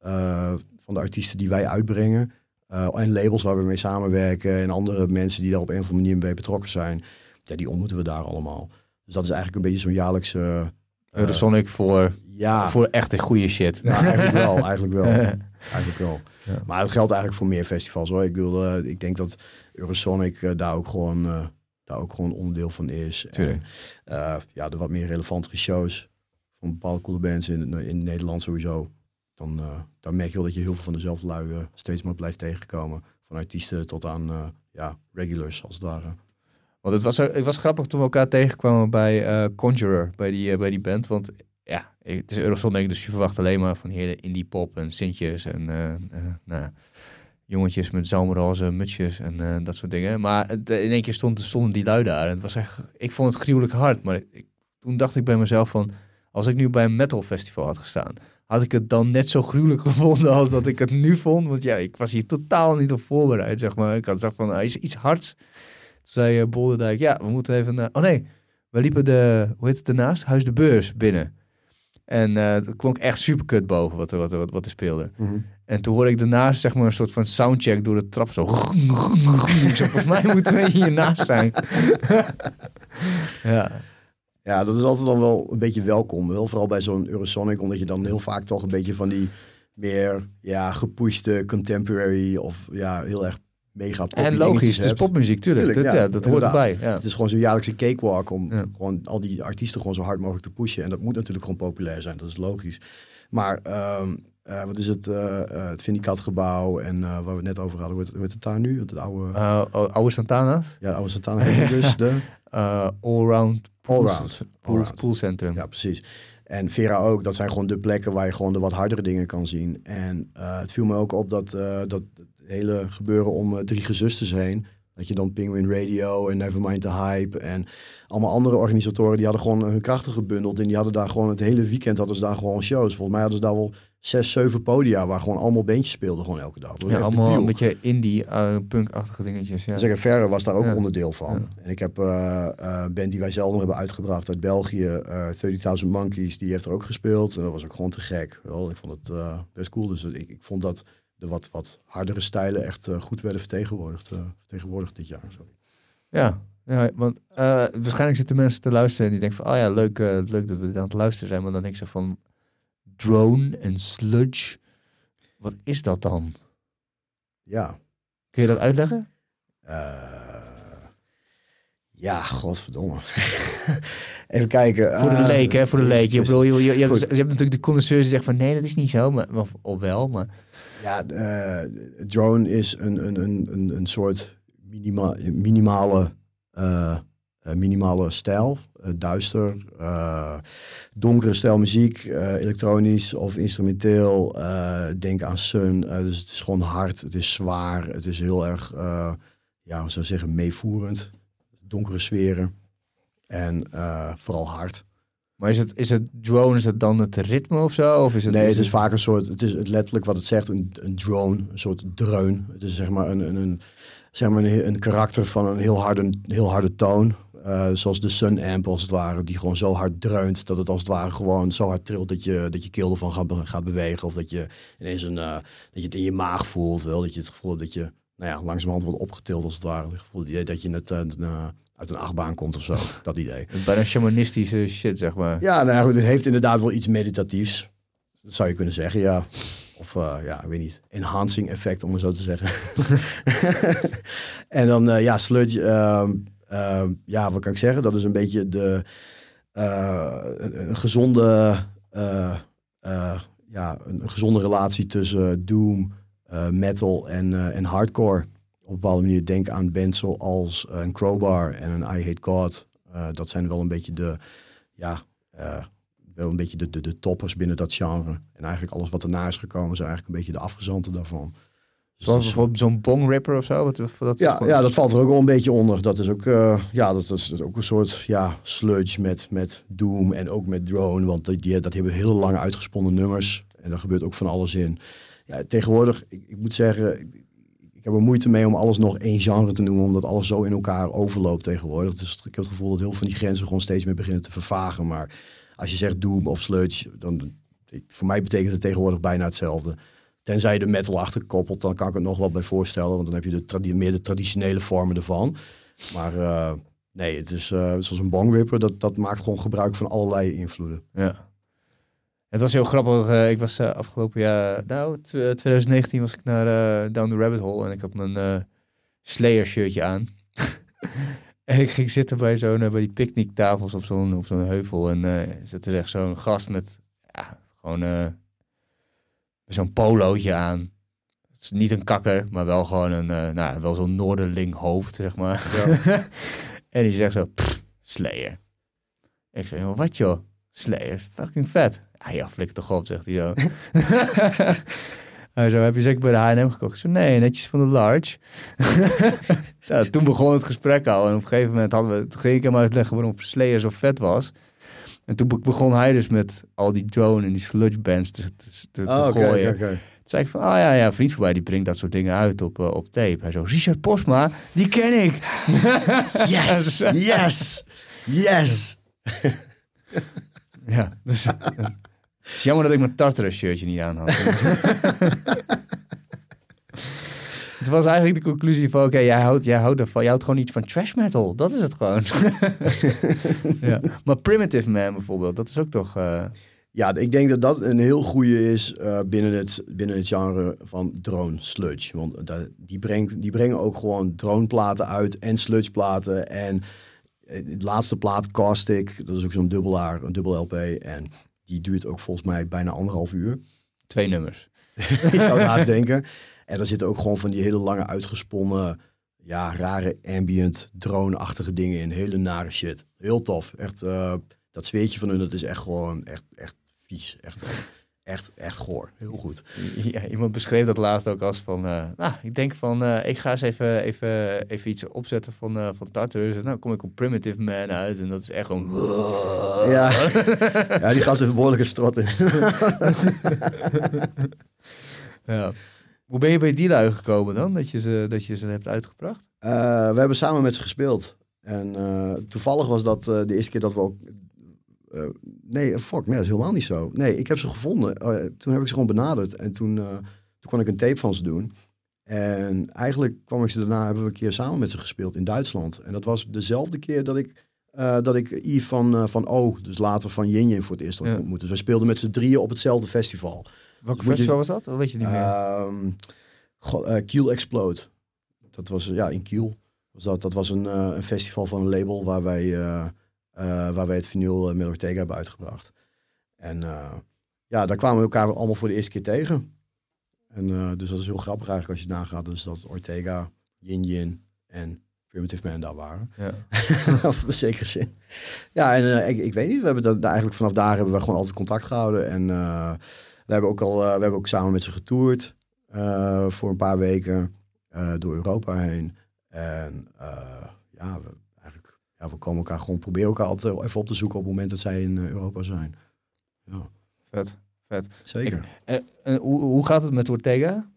uh, van de artiesten die wij uitbrengen. en labels waar we mee samenwerken en andere mensen die daar op een of andere manier bij betrokken zijn. Ja, die ontmoeten we daar allemaal. Dus dat is eigenlijk een beetje zo'n jaarlijkse... Eurosonic voor, ja. voor echt een goede shit. Ja, eigenlijk wel, eigenlijk wel. eigenlijk wel. Ja. Maar het geldt eigenlijk voor meer festivals hoor. Ik, bedoel, ik denk dat Eurosonic daar ook gewoon daar ook gewoon onderdeel van is. En, uh, ja, de wat meer relevantere shows van bepaalde coole bands in, in Nederland sowieso. Dan, uh, dan merk je wel dat je heel veel van dezelfde lui uh, steeds maar blijft tegenkomen. Van artiesten tot aan ja, regulars als het ware. Want het was, het was grappig toen we elkaar tegenkwamen bij Conjurer, bij die, bij die band. Want ja, het is Eurosonic, dus je verwacht alleen maar van hele indie pop en sintjes en nou, jongetjes met zalmroze mutsjes en dat soort dingen. Maar in één keer stond, stonden die lui daar. Het was echt, ik vond het gruwelijk hard. Maar ik, toen dacht ik bij mezelf van, als ik nu bij een metal festival had gestaan, had ik het dan net zo gruwelijk gevonden als dat ik het nu vond. Want ja, ik was hier totaal niet op voorbereid, zeg maar. Ik had gezegd van, uh, is iets hards. Toen zei uh, Bolderdijk, ja, we moeten even naar... Oh nee, we liepen de, hoe heet het ernaast? Huis de Beurs binnen. En uh, dat klonk echt super kut boven wat er, wat, wat, wat er speelde. Mm en toen hoorde ik daarnaast zeg maar een soort van soundcheck door de trap. Zo. ik volgens mij moeten we hiernaast zijn. ja. Ja, dat is altijd dan wel een beetje welkom. Wel vooral bij zo'n Eurosonic, omdat je dan heel vaak toch een beetje van die meer ja, gepushte contemporary of ja, heel erg mega En logisch, het is popmuziek, tuurlijk. tuurlijk dat, ja, dat hoort erbij. Ja. Het is gewoon zo'n jaarlijkse cakewalk om gewoon al die artiesten gewoon zo hard mogelijk te pushen. En dat moet natuurlijk gewoon populair zijn, dat is logisch. Maar um, uh, wat is het? Uh, het Vindicat-gebouw en waar we het net over hadden. Hoe heet, het daar nu? Het oude... oude Santana's? Ja, oude Santana heet dus de... Allround Allround. Pool, poolcentrum. Ja, precies. En Vera ook. Dat zijn gewoon de plekken waar je gewoon de wat hardere dingen kan zien. En het viel me ook op dat, dat hele gebeuren om drie gezusters heen... Dat je dan Penguin Radio en Nevermind the Hype en allemaal andere organisatoren, die hadden gewoon hun krachten gebundeld. En die hadden daar gewoon het hele weekend hadden ze daar gewoon shows. Volgens mij hadden ze daar wel zes, zeven podia waar gewoon allemaal bandjes speelden gewoon elke dag. Ja, allemaal een beetje indie, uh, punkachtige dingetjes. Ja. Zeggen, Verre was daar ook onderdeel van. En ik heb uh, een band die wij zelf nog hebben uitgebracht uit België, uh, 30.000 Monkeys, die heeft er ook gespeeld. En dat was ook gewoon te gek. Wel, ik vond het best cool. Dus ik, ik vond dat de wat, wat hardere stijlen echt goed werden vertegenwoordigd, vertegenwoordigd dit jaar. Sorry. Ja, ja, want waarschijnlijk zitten mensen te luisteren en die denken van, oh ja, leuk, leuk dat we aan het luisteren zijn. Maar dan denk ik zo van, drone en sludge. Wat is dat dan? Ja. Kun je dat uitleggen? Uh, ja, godverdomme. Even kijken. Voor de leek, hè? Voor de leek. Je, bedoel, je, je, je, hebt, je, hebt, natuurlijk de connoisseurs die zeggen van nee, dat is niet zo, maar of, of wel, maar. Ja, uh, drone is een, een, een, een, soort minima, minimale, minimale stijl eh, duister, donkere stijl muziek, elektronisch of instrumenteel. denk aan Sun. dus het is gewoon hard, het is zwaar, het is heel erg, ja, zou zeggen, meevoerend. Donkere sferen en vooral hard. Maar is het, is het drone, is het dan het ritme of zo? Of is het, nee, het is vaak een soort, het is het letterlijk wat het zegt, een, een drone, een soort dreun. Het is zeg maar een, een, een zeg maar een, een karakter van een heel harde, heel harde toon. Uh, zoals de Sun Amp als het ware, die gewoon zo hard dreunt dat het als het ware gewoon zo hard trilt dat je, dat je keel ervan gaat, gaat bewegen. Of dat je ineens een, uh, dat je het in je maag voelt. Wel, dat je het gevoel hebt dat je nou ja, langzamerhand wordt opgetild als het ware. Het gevoel dat je net uh, uit een achtbaan komt of zo. dat idee. Bijna shamanistische shit, zeg maar. Ja, nou goed, het heeft inderdaad wel iets meditatiefs. Dat zou je kunnen zeggen, ja. Of uh, ja, ik weet niet, enhancing effect om het zo te zeggen. en dan uh, ja, sludge, uh, ja, wat kan ik zeggen? Dat is een beetje de uh, een, gezonde, ja, een, een, gezonde relatie tussen doom, metal en, en hardcore op een bepaalde manier denk aan bands zoals uh, een Crowbar en een I Hate God. Uh, dat zijn wel een beetje de, ja, uh, wel een beetje de, de, de, toppers binnen dat genre. En eigenlijk alles wat erna is gekomen zijn eigenlijk een beetje de afgezanten daarvan. Dus Zoals bijvoorbeeld zo'n bong ripper of zo? Wat, dat ja, ja, dat valt er ook wel een beetje onder. Dat is ook, ja, dat is, dat is, ook een soort ja, sludge met, met Doom en ook met Drone. Want die, die, dat hebben hele lange uitgesponnen nummers. En daar gebeurt ook van alles in. Ja, tegenwoordig, ik, ik moet zeggen, heb er moeite mee om alles nog één genre te noemen, omdat alles zo in elkaar overloopt tegenwoordig. Dus ik heb het gevoel dat heel veel van die grenzen gewoon steeds meer beginnen te vervagen. Maar als je zegt Doom of Sludge, dan voor mij betekent het tegenwoordig bijna hetzelfde. Tenzij je de metal achterkoppelt, dan kan ik het nog wel bij voorstellen, want dan heb je de meer de traditionele vormen ervan. Maar uh, nee, het is uh, zoals een bongripper, dat, dat maakt gewoon gebruik van allerlei invloeden. Ja. Het was heel grappig. Uh, ik was uh, afgelopen jaar, nou, 2019 was ik naar uh, Down the Rabbit Hole en ik had mijn Slayer shirtje aan. en ik ging zitten bij zo'n, bij die picknicktafels op zo'n, op zo'n heuvel en zit er echt zo'n gast met, ja, gewoon zo'n polootje aan. Het is niet een kakker, maar wel gewoon een, nou, wel zo'n Noorderling hoofd, zeg maar. Ja. en die zegt zo, Slayer. Ik zei, wat joh? Slayer, fucking vet. Ah ja, flikker toch op, zegt hij zo. Hij zo, heb je zeker bij de H&M gekocht? zo, nee, netjes van de large. ja, toen begon het gesprek al. En op een gegeven moment hadden we, toen ging ik hem uitleggen waarom Slayer zo vet was. En toen begon hij dus met al die drone en die sludge bands te, te, te oh, gooien. Okay, Toen zei ik van, ah oh, ja, ja, vriend van mij die brengt dat soort dingen uit op, uh, op tape. Hij zo, Richard Posma, die ken ik. yes, yes, yes. ja, dus... Het is jammer dat ik mijn Tartarus shirtje niet aan had. Het was eigenlijk de conclusie van, oké, jij, houdt, jij, houdt ervan, jij houdt gewoon iets van trash metal. Dat is het gewoon. ja. Maar Primitive Man bijvoorbeeld, dat is ook toch... Uh... Ja, ik denk dat dat een heel goede is uh, binnen, het, binnen het genre van drone sludge. Want die, brengt, die brengen ook gewoon droneplaten uit en sludgeplaten. En het laatste plaat, Caustic, dat is ook zo'n dubbelaar, een dubbel LP. En die duurt ook volgens mij bijna anderhalf uur. Twee nummers. ik zou haast denken. En er zitten ook gewoon van die hele lange uitgesponnen, ja, rare ambient, drone-achtige dingen in. Hele nare shit. Heel tof. Echt, uh, dat zweetje van hun, dat is echt gewoon echt, echt vies. Echt, echt, echt goor. Heel goed. Ja, iemand beschreef dat laatst ook als van, uh, nou, ik denk van, uh, ik ga eens even, even, even iets opzetten van, uh, van Tartarus. Nou, kom ik op Primitive Man uit en dat is echt gewoon... Ja, ja die gast heeft een behoorlijke strot in. ja. Hoe ben je bij die lui gekomen dan, dat je ze, dat je ze hebt uitgebracht? we hebben samen met ze gespeeld. En toevallig was dat de eerste keer dat we ook uh, nee, fuck, nee, dat is helemaal niet zo. Nee, ik heb ze gevonden. Uh, toen heb ik ze gewoon benaderd. En toen, uh, toen kon ik een tape van ze doen. En eigenlijk kwam ik ze daarna, hebben we een keer samen met ze gespeeld in Duitsland. En dat was dezelfde keer dat ik, dat ik Yves van, van O, dus later van Yin voor het eerst had ja. ontmoet. Dus we speelden met z'n drieën op hetzelfde festival. Welk dus festival was dat? Of weet je niet meer? Uh, Kiel Explode. Dat was ja, in Kiel. Was dat, dat was een, een festival van een label waar wij waar wij het vinyl uh, met Ortega hebben uitgebracht. En uh, ja, daar kwamen we elkaar allemaal voor de eerste keer tegen. En dus dat is heel grappig eigenlijk als je nagaat. Dus dat Ortega, Yin Yin en Primitive Man daar waren. Ja. Op een zekere zin. Ja, en ik, ik, weet niet. We hebben dat, eigenlijk vanaf daar hebben we gewoon altijd contact gehouden. En we hebben ook al, we hebben ook samen met ze getoerd voor een paar weken door Europa heen. En ja, we, ja, we komen elkaar gewoon proberen elkaar altijd even op te zoeken op het moment dat zij in eh, Europa zijn. Ja, Vet, vet. zeker. En, en hoe, hoe gaat het met Ortega?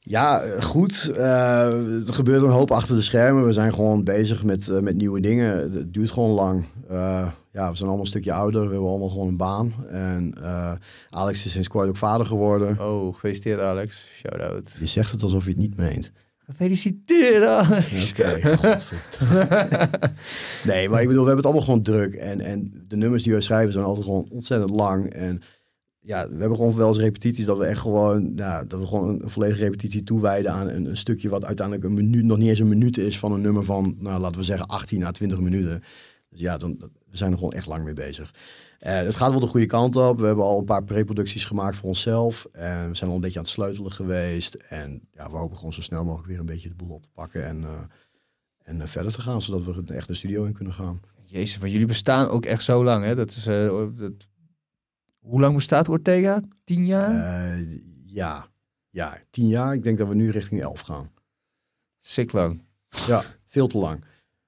Ja, eh, goed. Eh, er gebeurt een hoop achter de schermen. We zijn gewoon bezig met, eh, met nieuwe dingen. Het duurt gewoon lang. Eh, ja, we zijn allemaal een stukje ouder. We hebben allemaal gewoon een baan. En eh, Alex is sinds kort ook vader geworden. Oh, gefeliciteerd Alex. Shout-out. Je zegt het alsof je het niet meent. Gefeliciteerd Alex. Godverdomme. Nee, maar ik bedoel, we hebben het allemaal gewoon druk. En, en de nummers die wij schrijven zijn altijd gewoon ontzettend lang. En ja, we hebben gewoon wel eens repetities dat we echt gewoon, nou, dat we gewoon een, een volledige repetitie toewijden aan een, een stukje wat uiteindelijk een minuut, nog niet eens een minuut is van een nummer van, nou, laten we zeggen 18 à 20 minuten. Dus ja, dan, we zijn er gewoon echt lang mee bezig. Eh, het gaat wel de goede kant op. We hebben al een paar preproducties gemaakt voor onszelf. En we zijn al een beetje aan het sleutelen geweest. En ja, we hopen gewoon zo snel mogelijk weer een beetje de boel op te pakken. En, eh, en eh, verder te gaan, zodat we echt de studio in kunnen gaan. Jezus, want jullie bestaan ook echt zo lang, hè? Dat is, dat... Hoe lang bestaat Ortega? Tien jaar? Ja. ja, tien jaar. Ik denk dat we nu richting elf gaan. Sick lang. Ja, veel te lang.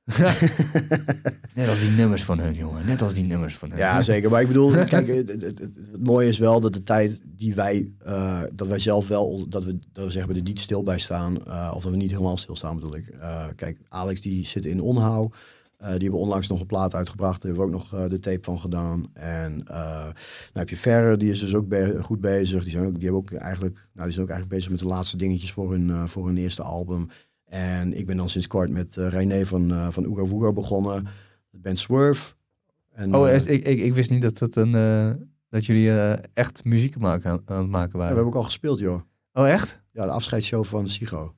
Net als die nummers van hun, jongen. Net als die nummers van hun. Ja, zeker. Maar ik bedoel, kijk, het, het, mooie is wel dat de tijd die wij, eh, dat wij zelf wel, dat we, dat we zeggen, er niet stil bij staan, eh, of dat we niet helemaal stilstaan bedoel ik. Eh, kijk, Alex die zit in Onhou. Die hebben onlangs nog een plaat uitgebracht. Daar hebben we ook nog de tape van gedaan. En dan heb je Ferrer, die is dus ook goed bezig. Die, zijn ook, die, hebben ook eigenlijk, nou, die ook eigenlijk bezig met de laatste dingetjes voor hun, voor hun eerste album. En ik ben dan sinds kort met eh René van, eh van Oega Woega begonnen. Band Swerve. En, Oh, eh, ik, ik, ik wist niet dat, dat, een, dat jullie echt muziek maken, aan, aan het maken ja, we waren. hebben ook al gespeeld, joh. Oh, echt? Ja, de afscheidsshow van Sigo.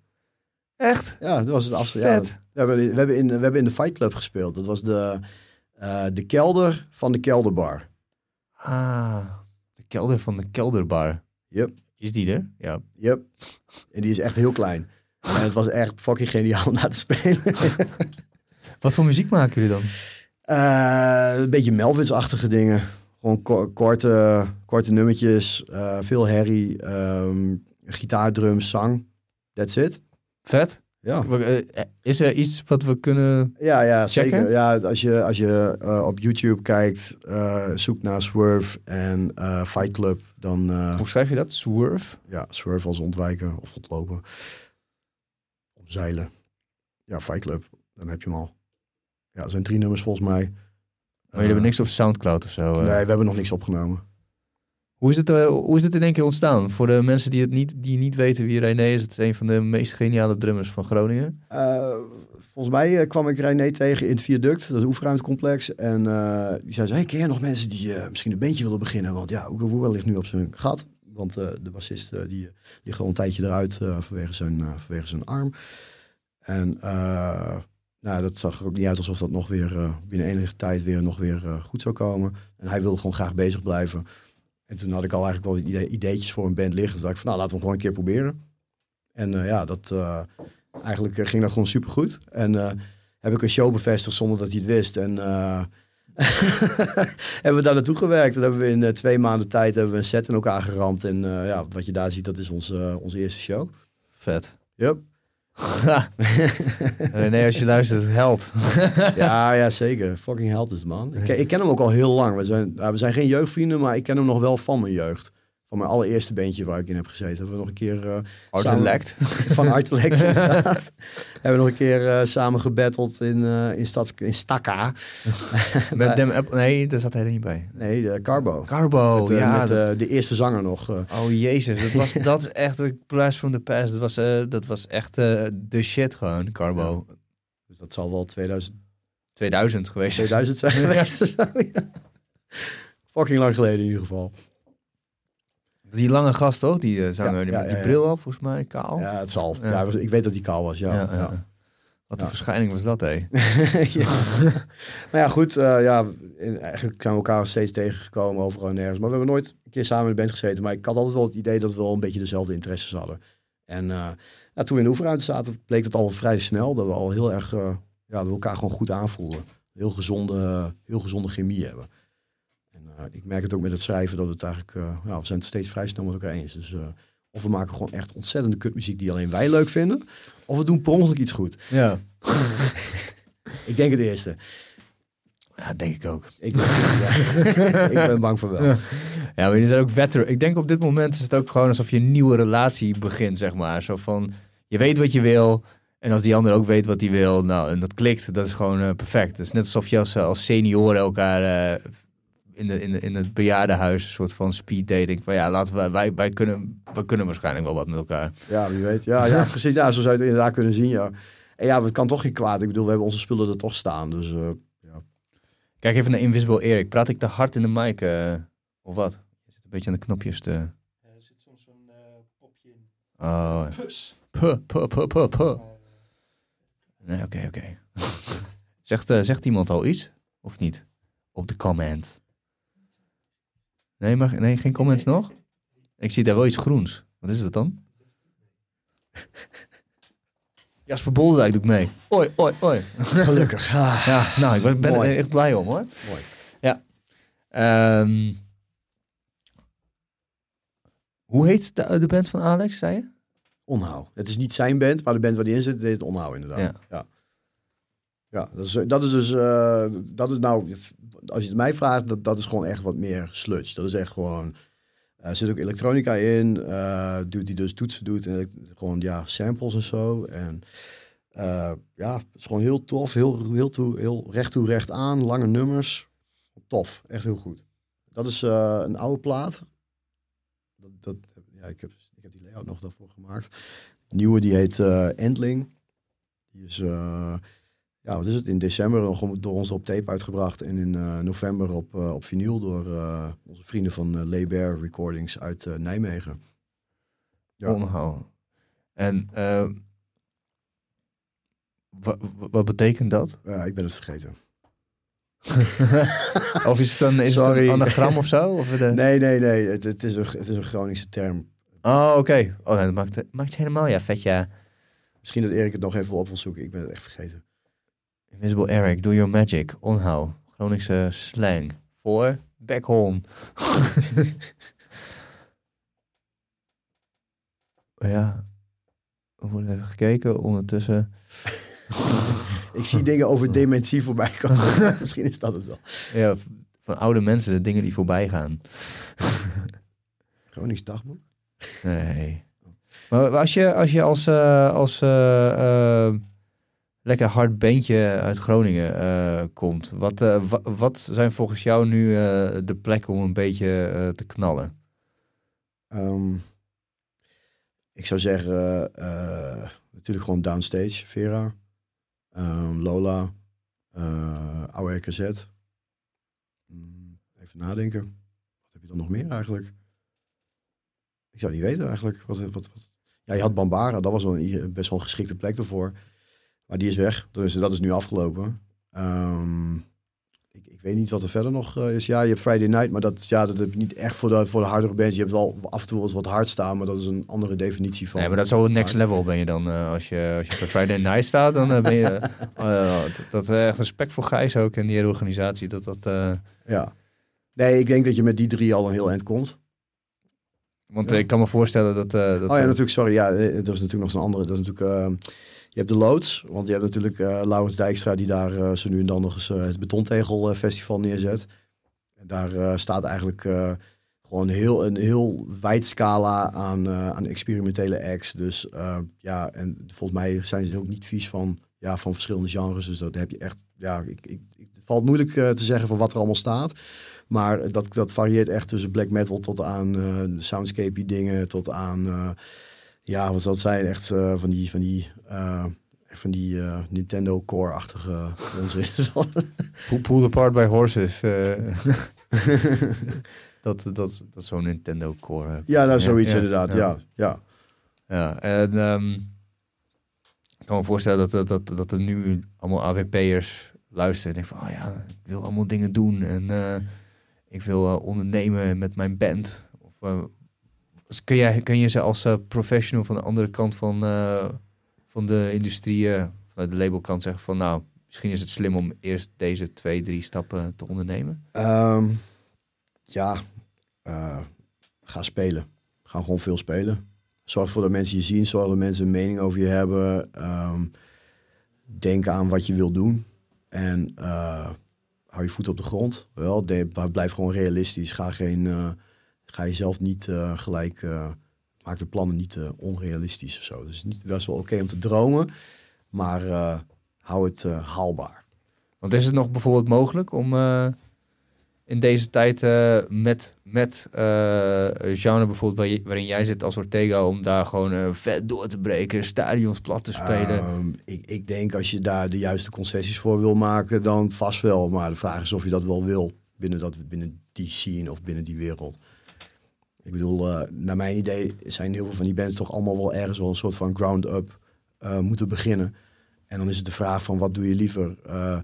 Echt? Ja, dat was het afscheid. Ja, dat- we, hebben, we, hebben in, we hebben in de Fight Club gespeeld. Dat was de, de kelder van de kelderbar. Ah, de kelder van de kelderbar. Yep. Is die er? Ja. Yep. En die is echt heel klein. En het was echt fucking geniaal om naar te spelen. Wat voor muziek maken jullie dan? Eh, een beetje Melvins-achtige dingen. Gewoon ko- korte, korte nummertjes. eh, veel herrie. ehm gitaar, drums, zang. That's it. Vet? Ja. Eh, Is er iets wat we kunnen... Ja, ja Checken? zeker. Ja, als je, als je op YouTube kijkt, eh, zoek naar Swerve en Fight Club, dan Hoe schrijf je dat? Swerve? ja, Swerve als ontwijken of ontlopen. Omzeilen. Ja, Fight Club, dan heb je hem al. Ja, er zijn drie nummers volgens mij. Maar jullie hebben Eh, niks op Soundcloud of zo? eh? Nee, we hebben nog niks opgenomen. Hoe is, het, eh, hoe is het in één keer ontstaan? Voor de mensen die, het niet, die niet weten wie René is, het is een van de meest geniale drummers van Groningen. Volgens mij kwam ik René tegen in het Viaduct, dat is een oefenruimtecomplex. En die zei, hey, ken je nog mensen die misschien een bandje willen beginnen? Want ja, Oeke Woeger ligt nu op zijn gat. Want eh, de bassist eh, die ligt al een tijdje eruit eh, vanwege, zijn, vanwege zijn arm. En nou, dat zag er ook niet uit alsof dat nog weer binnen enige tijd weer nog weer goed zou komen. En hij wilde gewoon graag bezig blijven. En toen had ik al eigenlijk wel idee, ideetjes voor een band liggen. Toen dacht ik van, nou, laten we hem gewoon een keer proberen. En ja, dat, eigenlijk ging dat gewoon supergoed. En heb ik een show bevestigd zonder dat hij het wist. En hebben we daar naartoe gewerkt. En hebben we in eh, twee maanden tijd hebben we een set in elkaar geramd. En eh, ja, wat je daar ziet, dat is onze, eh, onze eerste show. Vet. Yep. René, als je luistert, held. ja, ja, zeker. Fucking held is het, man. Ik, ken- ik ken hem ook al heel lang. We zijn, nou, we zijn geen jeugdvrienden, maar ik ken hem nog wel van mijn jeugd. Van mijn allereerste bandje waar ik in heb gezeten. Hebben we nog een keer... eh, samen- van Artelect, inderdaad. Hebben we nog een keer eh, samen gebatteld in, eh in, stad, in Stakka. Met Dem Nee, daar zat hij er niet bij. Nee, de Carbo. Carbo, met, ja. met de eerste zanger nog. Oh jezus, dat, was, dat is echt een blast from the past. Dat was, dat was echt de shit gewoon, Carbo. dus dat zal wel 2000, 2000 geweest. 2000 zijn geweest. ja. Fucking lang geleden in ieder geval. Die lange gast toch? Die eh, zanger Ja, die met die bril op, volgens mij, kaal. Ja, het zal. Ja. Ik weet dat die kaal was, ja. Wat een verschijning was dat, hé. Ja. maar ja, goed. eh, ja, in- eigenlijk zijn we elkaar steeds tegengekomen overal en nergens. Maar we hebben nooit een keer samen in de band gezeten. Maar ik had altijd wel het idee dat we wel een beetje dezelfde interesses hadden. En eh, ja, toen we in de oefenruimte zaten, bleek het al vrij snel dat we al heel erg eh, ja, we elkaar gewoon goed aanvoelden. Heel gezonde, heel gezonde chemie hebben. Eh, ik merk het ook met het schrijven dat we het eigenlijk, eh, we zijn het steeds vrij snel met elkaar eens. Dus eh, of we maken gewoon echt ontzettende kutmuziek die alleen wij leuk vinden. Of we doen per ongeluk iets goed. Ja. Ik denk het eerste. Ja, denk ik ook. Ik, ja. ik ben bang voor wel. Ja. Ja, maar jullie zijn ook veteran. Ik denk op dit moment is het ook gewoon alsof je een nieuwe relatie begint, zeg maar. Zo van, je weet wat je wil. En als die ander ook weet wat hij wil, nou, en dat klikt, dat is gewoon perfect. Het is net alsof je als, als senioren elkaar in, de, in, de, in het bejaardenhuis een soort van speed dating. Van ja, laten we, wij, wij kunnen, we kunnen waarschijnlijk wel wat met elkaar. Ja, wie weet. Ja, ja precies. Ja, zo zou je het inderdaad kunnen zien, ja. En ja, het kan toch geen kwaad. Ik bedoel, we hebben onze spullen er toch staan. Dus eh, ja. Kijk even naar Invisible Erik. Praat ik te hard in de mic eh, of wat? Je zit een beetje aan de knopjes te... Er zit soms een popje in. Oh, Pus. puh, puh, puh, puh, puh. Nee, oké, oké. zegt, eh, zegt iemand al iets? Of niet? Op de comment. Nee, maar, nee geen comments nog? Ik zie daar wel iets groens. Wat is dat dan? Jasper Bolderdijk doet mee. Oi, oi, oi. Gelukkig. Ah, Ja, nou, ik ben, er echt blij om hoor. mooi. Ehm, hoe heet de, de band van Alex, zei je? Onhou. Het is niet zijn band, maar de band waar die in zit, het Onhou inderdaad. Ja. Ja. Ja, dat, is, dat is dus, eh, dat is nou, als je het mij vraagt, dat, dat is gewoon echt wat meer sludge. Dat is echt gewoon, er zit ook elektronica in, eh doet die dus toetsen doet en gewoon ja, samples en zo. En eh, ja, het is gewoon heel tof, heel, heel, toe, heel recht toe, recht aan, lange nummers. Tof, echt heel goed. Dat is eh, een oude plaat. Dat, dat, ja, ik, heb, ik heb die layout nog daarvoor gemaakt. Nieuwe die heet eh, Endling. Die is, eh, ja, wat is het? In december nog door ons op tape uitgebracht. En in eh, november op, eh, op vinyl door eh, onze vrienden van uh, Leber Recordings uit Nijmegen. Ja. Onhouden. En wa- wa- wat betekent dat? Ja, ik ben het vergeten. of is het dan is het een anagram of zo? Of de... Nee, nee, nee. Het, het, is, een, het is een Groningse term. Oh, oké. Oh, dat maakt, het- maakt het helemaal ja, vet ja. Misschien dat Erik het nog even op wil zoeken. Ik ben het echt vergeten. Invisible Eric, do your magic. Onhoud. Groningse slang. Voor backhorn. ja. We worden even gekeken. Ondertussen. Ik zie dingen over dementie voorbij komen. Misschien is dat het wel. Ja, van oude mensen, de dingen die voorbij gaan. Gronings dagboek? Nee. Maar als je als, je als, eh, als eh, eh, lekker hard beentje uit Groningen eh, komt, wat, eh, wa- wat zijn volgens jou nu eh, de plekken om een beetje te knallen? Ehm, ik zou zeggen, natuurlijk gewoon downstage, Vera, Ehm, Lola, oude RKZ. Mm, even nadenken. Wat heb je dan nog meer eigenlijk? Ik zou niet weten eigenlijk. Wat, wat, wat. Ja, je had Bambara, dat was wel een, best wel een geschikte plek ervoor. Maar die is weg, dus dat is nu afgelopen. Ehm, ik, ik weet niet wat er verder nog eh, is. Ja, je hebt Friday Night, maar dat, ja, dat heb je niet echt voor de, voor de hardere bands. Je hebt wel af en toe wel eens wat hard staan, maar dat is een andere definitie van. Nee, maar dat is wel next hard. level ben je dan. eh, als, je, als je bij Friday Night staat, dan eh, ben je... eh, dat, dat eh, echt respect voor Gijs ook en die hele organisatie. Dat dat... Ja. Nee, ik denk dat je met die drie al een heel eind komt. want Ja. ik kan me voorstellen dat... dat oh ja, natuurlijk, sorry. Ja, er is natuurlijk nog zo'n andere. Dat is natuurlijk, eh, je hebt de loods, want je hebt natuurlijk eh Laurens Dijkstra die daar eh, zo nu en dan nog eens eh, het Betontegel eh, Festival neerzet. En daar staat eigenlijk gewoon heel, een heel wijd scala aan, aan experimentele acts. Dus ja, en volgens mij zijn ze ook niet vies van, ja, van verschillende genres. Dus dat heb je echt, ja, ik, ik, het valt moeilijk te zeggen van wat er allemaal staat. Maar dat, dat varieert echt tussen black metal tot aan soundscapey dingen, tot aan, ja, wat zal het zijn? Echt eh, van die, van die, eh, echt van die eh, Nintendo Core-achtige onzin. Pull- Pulled apart by horses. dat, dat, dat is zo'n Nintendo Core. ja, nou zoiets Ja, inderdaad, ja. ja. ja. En ehm, ik kan me voorstellen dat, dat, dat, dat er nu allemaal AWP'ers luisteren en denken van, oh ja, ik wil allemaal dingen doen en ik wil ondernemen met mijn band. Of, dus kun, jij, kun je ze als eh, professional van de andere kant van, eh, van de industrie, eh, vanuit de labelkant zeggen van, nou, misschien is het slim om eerst deze twee, drie stappen te ondernemen? Ehm, ja, ga spelen. Ga gewoon veel spelen. Zorg ervoor dat mensen je zien, zorg dat mensen een mening over je hebben. Ehm, denk aan wat je wil doen. En hou je voet op de grond. Wel, blijf gewoon realistisch. Ga, geen, ga jezelf niet eh, gelijk... eh, maak de plannen niet eh, onrealistisch of zo. Dus het is niet best wel oké om te dromen. Maar hou het haalbaar. Want is het nog bijvoorbeeld mogelijk om in deze tijd met, met genre bijvoorbeeld waar je- waarin jij zit als Ortega om daar gewoon vet door te breken, stadions plat te spelen? Ehm, ik, ik denk als je daar de juiste concessies voor wil maken, dan vast wel. Maar de vraag is of je dat wel wil binnen, dat, binnen die scene of binnen die wereld. Ik bedoel, eh, naar mijn idee zijn heel veel van die bands toch allemaal wel ergens wel een soort van ground-up eh, moeten beginnen. En dan is het de vraag van wat doe je liever? Eh,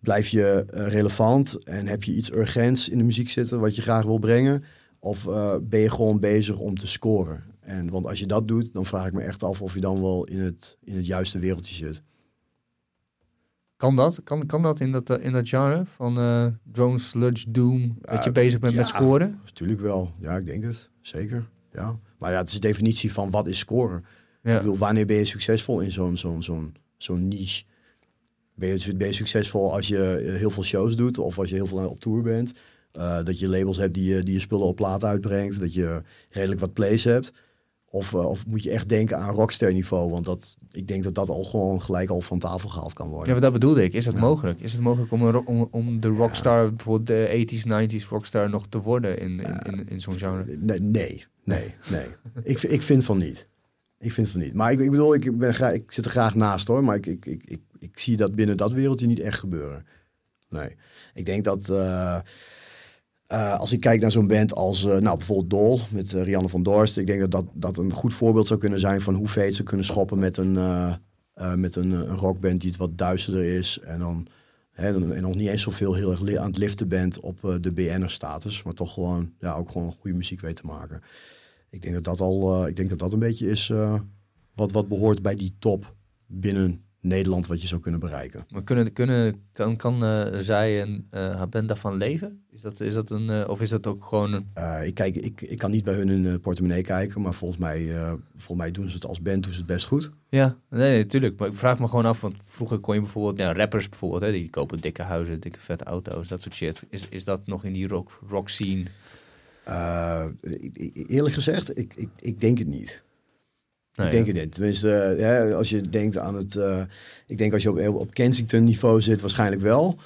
blijf je relevant en heb je iets urgents in de muziek zitten wat je graag wil brengen? Of ben je gewoon bezig om te scoren? En, want als je dat doet, dan vraag ik me echt af of je dan wel in het, in het juiste wereldje zit. Kan dat? Kan, kan dat in dat, eh, in dat genre van eh, drone, sludge, doom, dat je Eh, bezig bent ja. met scoren? Natuurlijk wel. Ja, ik denk het. Zeker. Ja. Maar ja, het is de definitie van wat is scoren. Ik Ja. bedoel, wanneer ben je succesvol in zo'n zo'n zo'n zo'n niche? Ben je, ben je succesvol als je heel veel shows doet of als je heel veel op tour bent? Dat je labels hebt die je, die je spullen op plaat uitbrengt, dat je redelijk wat plays hebt. Of, eh, of moet je echt denken aan rockster niveau? Want dat, ik denk dat dat al gewoon gelijk al van tafel gehaald kan Ja, worden. maar dat bedoelde ik. Is dat Ja. mogelijk? Is het mogelijk om, een om, om de rockstar, bijvoorbeeld de 80s, 90s rockstar nog te worden in, in, in, in zo'n genre? Nee, nee, nee. nee. ik, ik vind van niet. Ik vind van niet. Maar ik, ik bedoel, ik, ben graag, ik zit er graag naast hoor. Maar ik, ik, ik, ik, ik zie dat binnen dat wereldje niet echt gebeuren. Nee. Ik denk dat eh, eh, als ik kijk naar zo'n band als eh, nou, bijvoorbeeld Dol met eh, Rianne van Dorst. Ik denk dat, dat dat een goed voorbeeld zou kunnen zijn van hoe ver ze kunnen schoppen met een, met een, rockband die het wat duisterder is. En dan, hè, dan nog niet eens zoveel heel erg aan het liften bent op de BN'er-status. Maar toch gewoon, ja, ook gewoon goede muziek weet te maken. Ik denk dat dat al, ik denk dat dat een beetje is wat, wat behoort bij die top binnen Nederland wat je zou kunnen bereiken. Maar kunnen, kunnen, kan, kan eh, zij en haar band daarvan leven? Is dat, is dat een, eh, of is dat ook gewoon een... Ik, kijk, ik, ik kan niet bij hun in de portemonnee kijken, maar volgens mij, volgens mij doen ze het als band doen ze het best goed. Ja, nee, nee, tuurlijk. Maar ik vraag me gewoon af, want vroeger kon je bijvoorbeeld, ja, rappers bijvoorbeeld, hè, die kopen dikke huizen, dikke vette auto's, dat soort shit. Is, is dat nog in die rock, rock scene? Eerlijk gezegd, ik, ik, ik denk het niet. Nee, ik denk het niet. Tenminste, eh, ja, als je denkt aan het... eh, ik denk als je op, op Kensington niveau zit, waarschijnlijk wel.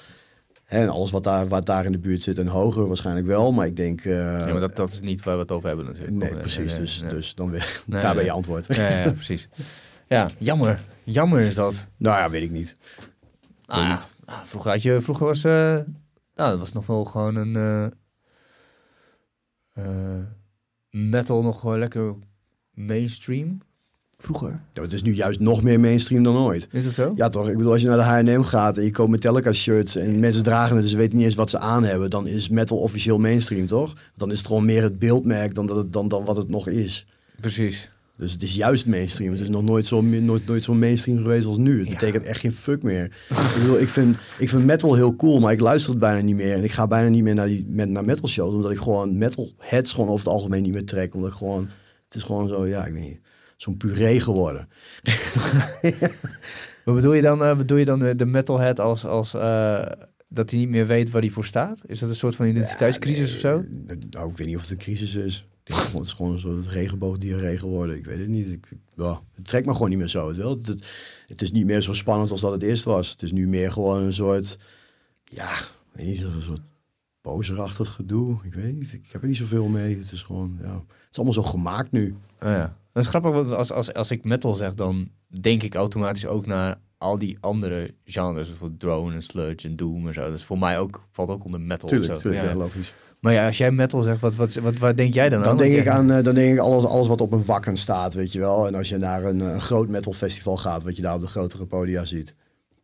En alles wat daar, wat daar in de buurt zit en hoger waarschijnlijk wel. Maar ik denk... eh, Ja, maar dat, dat is niet waar we het over hebben natuurlijk. nee, precies. nee, dus, dus dan weer, daar ben je antwoord. Ja, ja, precies. Ja, jammer. Jammer is dat. nou ja, weet ik niet. Ja, nou, vroeger had je, vroeger was, nou, dat was nog wel gewoon een metal nog lekker mainstream. Vroeger. Ja, het is nu juist nog meer mainstream dan ooit. Is dat zo? Ja, toch? Ik bedoel, als je naar de H&M gaat en je koopt Metallica shirts en mensen dragen het, dus ze weten niet eens wat ze aan hebben, dan is metal officieel mainstream, toch? Dan is het gewoon meer het beeldmerk dan, dat het, dan, dan wat het nog is. Precies. Dus het is juist mainstream. Het is nog nooit zo, nooit, nooit zo mainstream geweest als nu. Het Ja. betekent echt geen fuck meer. ik, bedoel, ik, vind, ik vind metal heel cool, maar ik luister het bijna niet meer. En ik ga bijna niet meer naar, die, met, naar metal shows, omdat ik gewoon metal heads gewoon over het algemeen niet meer trek. Omdat ik gewoon, het is gewoon zo, ja, ik weet niet, zo'n puree geworden. Wat bedoel je dan, eh, bedoel je dan de, de metalhead als, als eh, dat hij niet meer weet waar hij voor staat? Is dat een soort van identiteitscrisis of zo? Eh, Nou, ik weet niet of het een crisis is. Het is gewoon een soort regenboogdiarree geworden. Ik weet het niet. Ik, ja, het trekt me gewoon niet meer zo. Het, wel. Het, het, is niet meer zo spannend als dat het eerst was. Het is nu meer gewoon een soort, ja, weet niet, een soort bozerachtig gedoe. Ik weet niet. Ik heb er niet zoveel mee. Het is gewoon, ja, het is allemaal zo gemaakt nu. Oh ja. Dat is grappig, want als, als, als ik metal zeg, dan denk ik automatisch ook naar al die andere genres. Bijvoorbeeld drone en sludge en doom en zo. Dat is voor mij ook, valt ook onder metal. Tuurlijk, tuurlijk Ja. ja, logisch. Maar ja, als jij metal zegt, wat, wat, wat, waar denk jij dan aan? Dan denk Want ik aan, eh, dan denk ik alles, alles wat op een wakken staat, weet je wel. En als je naar een, eh, groot metal festival gaat, wat je daar op de grotere podia ziet.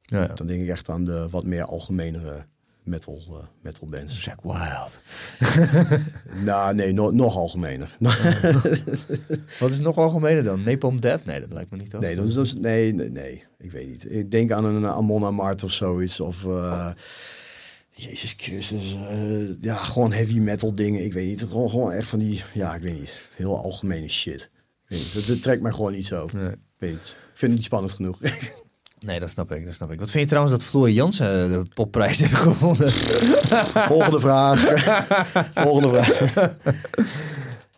Ja, ja. Dan denk ik echt aan de wat meer algemenere metal, eh, metal bands. Zack Wild. nou, nee, no- nog algemener. Wat is nog algemener dan? Napalm Death? Nee, dat lijkt me niet toch? nee, dat is, dat is- nee, nee, nee, ik weet niet. Ik denk aan een Amon Amart of zoiets. Of, eh, Jezus Christus. eh, ja, gewoon heavy metal dingen. Ik weet niet. Gewoon, gewoon echt van die, ja, ik weet niet. Heel algemene shit. Ik weet niet. Dat, dat trekt mij gewoon niet zo. Nee. Ik weet niet. Ik vind het niet spannend genoeg. Nee, dat snap ik, dat snap ik. Wat vind je trouwens dat Floor Jansen de popprijs heeft gewonnen? Volgende vraag. Volgende vraag.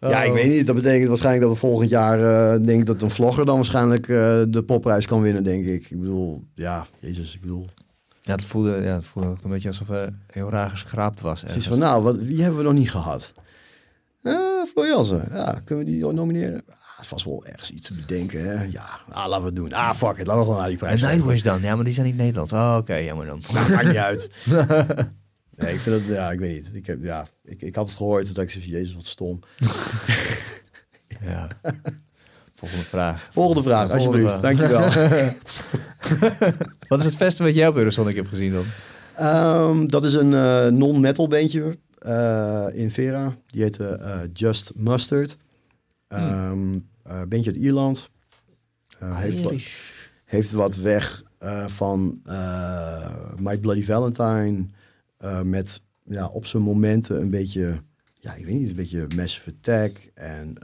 Ja, ik weet niet. Dat betekent waarschijnlijk dat we volgend jaar uh, denk dat een vlogger dan waarschijnlijk uh, de popprijs kan winnen, denk ik. Ik bedoel, ja, jezus, ik bedoel. Ja, het voelde, ja, het voelde een beetje alsof hij heel raar geschraapt was. Precies van, nou, wat, wie hebben we nog niet gehad? Uh, Floor Jansen. Ja, kunnen we die nomineren? Was wel ergens iets te bedenken. Hè? Ja, ah, laten we het doen. Ah, fuck it. Laten we gewoon naar die prijs. En Nightwish dan? Ja, maar die zijn niet Nederland. Oh, oké. Okay, jammer dan. Nou, maakt niet uit. nee, ik vind het... Ja, ik weet niet. Ik, heb, ja, ik, ik had het gehoord. Dat ik zei, jezus, wat stom. ja. Volgende vraag. Volgende vraag, alsjeblieft. Vraag. Dankjewel. wat is het beste wat jij op Eurosonic hebt gezien dan? Um, dat is een uh, non-metal bandje uh, in Vera. Die heette uh, Just Mustard. Um, uh, bandje uit Ierland. Uh, heeft, wat, heeft wat weg uh, van My Bloody Valentine. met ja, op zijn momenten een beetje, ja, ik weet niet, een beetje Massive Attack. En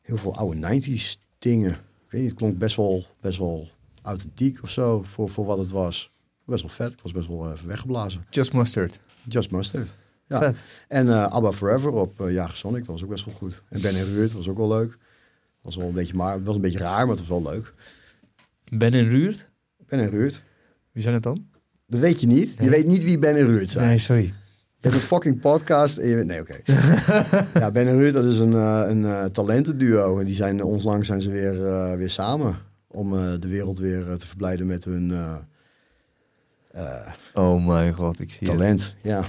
heel veel oude 90s dingen. Ik weet niet, het klonk best wel, best wel authentiek of zo voor, voor wat het was. Best wel vet. Ik was best wel even weggeblazen. Just Mustard. Just Mustard. Ja. En uh, ABBA Forever op uh, Jager Sonic, dat was ook best wel goed. En Ben en Ruurt was ook wel leuk. Was wel een beetje, maar, was een beetje raar, maar het was wel leuk. Ben en Ruurt? Ben en Ruurt. Wie zijn het dan? Dat weet je niet. Je weet niet wie Ben en Ruurt zijn. Nee, sorry. Je hebt een fucking podcast en je weet... Nee, oké. ja, Ben en Ruurt, dat is een, uh, een uh, talentenduo. En die zijn onlangs zijn ze weer, uh, weer samen. Om de wereld weer te verblijden met hun... oh mijn god, ik zie Talent, het. ja.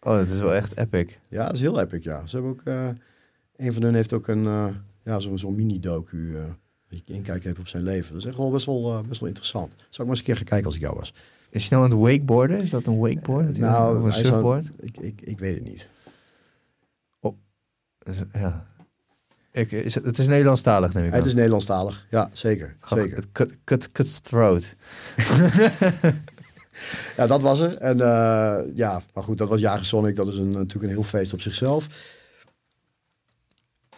Oh, dat is wel echt epic. Ja, dat is heel epic, ja. Ze hebben ook... Uh, een van hen heeft ook een... Ja, zo'n zo mini-docu... Uh, dat je inkijken hebt op zijn leven. Dat is echt wel best wel, best wel interessant. Zou ik maar eens een keer gaan kijken als ik jou was. Is hij nou aan het wakeboarden? Is dat een wakeboard? nou, een surfboard? ik, ik, ik weet het niet. Oh, ja. Ik, is het, het is Nederlandstalig, neem ik aan. Het is Nederlandstalig, ja, zeker. zeker. Cut, cut, cut throat. ja, dat was er. En uh, ja, maar goed, dat was Jager Sonic. Dat is een, natuurlijk een heel feest op zichzelf.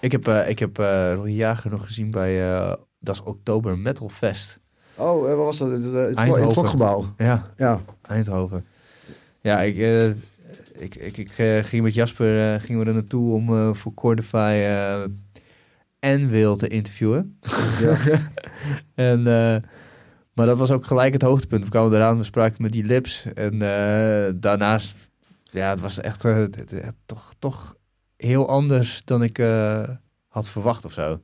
Ik heb, uh, ik heb uh, Roy Jager nog gezien bij, dat is Oktober Metal Fest. Oh, wat was dat? Het, het, het klokgebouw. Ja, ja, Eindhoven. Ja, ik, ik, ik, ik ging met Jasper gingen we er naartoe om voor Cordify en Wil te interviewen. Ja. en maar dat was ook gelijk het hoogtepunt. We kwamen eraan, we spraken met die lips. En daarnaast, ja, het was echt toch, toch heel anders dan ik uh, had verwacht of zo.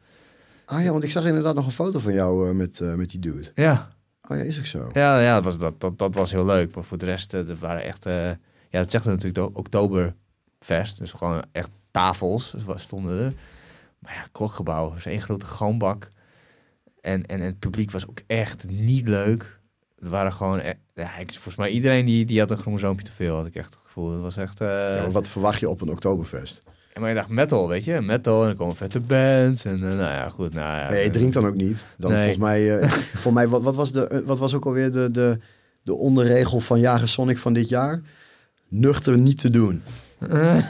Ah ja, want ik zag inderdaad nog een foto van jou met, met die dude. Ja. Oh ja, is ook zo. Ja, ja dat, was, dat, dat, dat was heel leuk. Maar voor de rest, dat waren echt... ja, het zegt natuurlijk de Oktoberfest. Dus gewoon echt tafels stonden er. Maar ja, klokgebouw. is één grote galmbak. En, en het publiek was ook echt niet leuk. Er waren gewoon, e- ja, ik, volgens mij iedereen die, die had een chromosoompje te veel, had ik echt het gevoel. Het was echt... Ja, wat verwacht je op een Oktoberfest? Maar je dacht metal, weet je, metal en dan komen vette bands en uh, nou ja, goed. Nou ja, nee, je drinkt dan ook niet. Dan nee. volgens mij, uh, volgens mij wat, wat, was de, wat was ook alweer de, de, de onderregel van Jager Sonic van dit jaar? Nuchter niet te doen.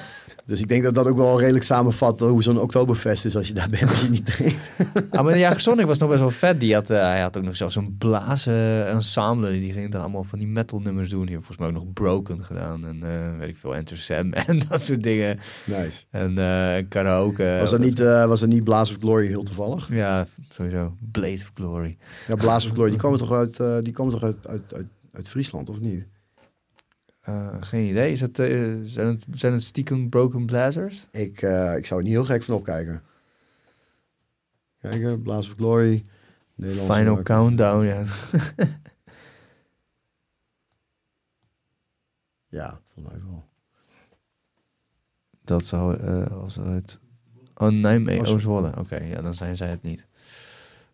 Dus ik denk dat dat ook wel redelijk samenvat hoe zo'n Oktoberfest is als je daar bent als je niet drinkt. Ah, maar de Jager Sonic was nog best wel vet. Die had, uh, hij had ook nog zelfs een blazen ensemble. Die ging dan allemaal van die metal nummers doen. Die heeft volgens mij ook nog Broken gedaan. En uh, weet ik veel, Enter Sam en dat soort dingen. Nice. En uh, karaoke. Was dat niet, was dat niet Blaze of Glory heel toevallig? Ja, sowieso. Blaze of Glory. Ja, Blaze of Glory. Die komen toch uit, die komen toch uit, uit, uit, uit Friesland, of niet? Uh, geen idee. Is het, uh, zijn, het, zijn het stiekem Broken Blazers? Ik, uh, ik zou er niet heel gek van opkijken. Kijken, Blaze of Glory. Nederlandse Final Countdown, ja. ja, volgens mij wel. Dat zou als het... Oh, nee, nee, oh, Zwolle. Oké, ja, dan zijn zij het niet.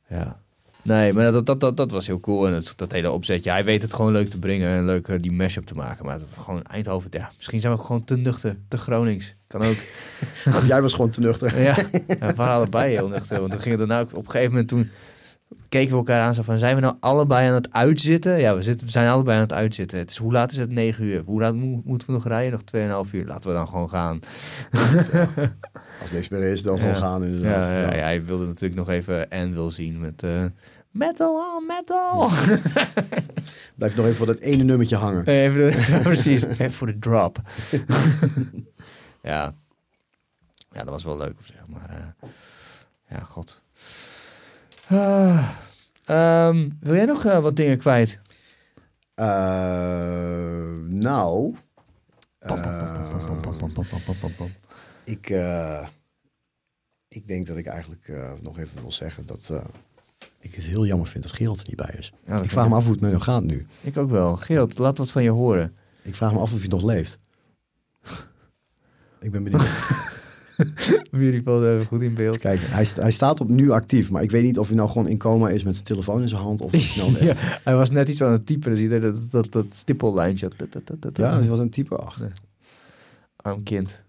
Ja. Nee, maar dat, dat, dat, dat was heel cool. En dat, dat hele opzetje. Hij weet het gewoon leuk te brengen en leuk uh, die mashup te maken. Maar dat, gewoon Eindhoven, ja, misschien zijn we ook gewoon te nuchter, te Gronings. Kan ook. jij was gewoon te nuchter. ja, ja we waren allebei heel nuchter. Want we gingen daarna op een gegeven moment toen keken we elkaar aan zo van, zijn we nou allebei aan het uitzitten? Ja, we, zitten, we zijn allebei aan het uitzitten. Het is, hoe laat is het? 9 uur. Hoe laat moeten we nog rijden? Nog 2,5 uur. Laten we dan gewoon gaan. Als niks meer is, dan gewoon gaan inderdaad. Ja, ja, ja. hij wilde natuurlijk nog even en wil zien met... Uh, Metal on metal. Blijf nog even voor dat ene nummertje hangen. Even de- precies, even voor de drop. ja. ja, dat was wel leuk op zich, maar eh, ja, god. Ah, ehm, wil jij nog eh, wat dingen kwijt? Eh, nou, ik, eh, ik denk dat ik eigenlijk eh, nog even wil zeggen dat eh, ik het heel jammer vind dat Gerald er niet bij is. Ik vraag me af hoe het met hem gaat nu. Ik ook wel. Gerald, laat wat van je horen. Ik vraag me af of hij nog leeft. ik ben benieuwd. Murivald even goed in beeld. Kijk, hij, hij, staat op nu actief, maar ik weet niet of hij nou gewoon in coma is met zijn telefoon in zijn hand of nou snel ja, Hij was net iets aan het typen, dus dat, dat, dat, dat stippellijntje. Ja, hij was een type achter. Arm kind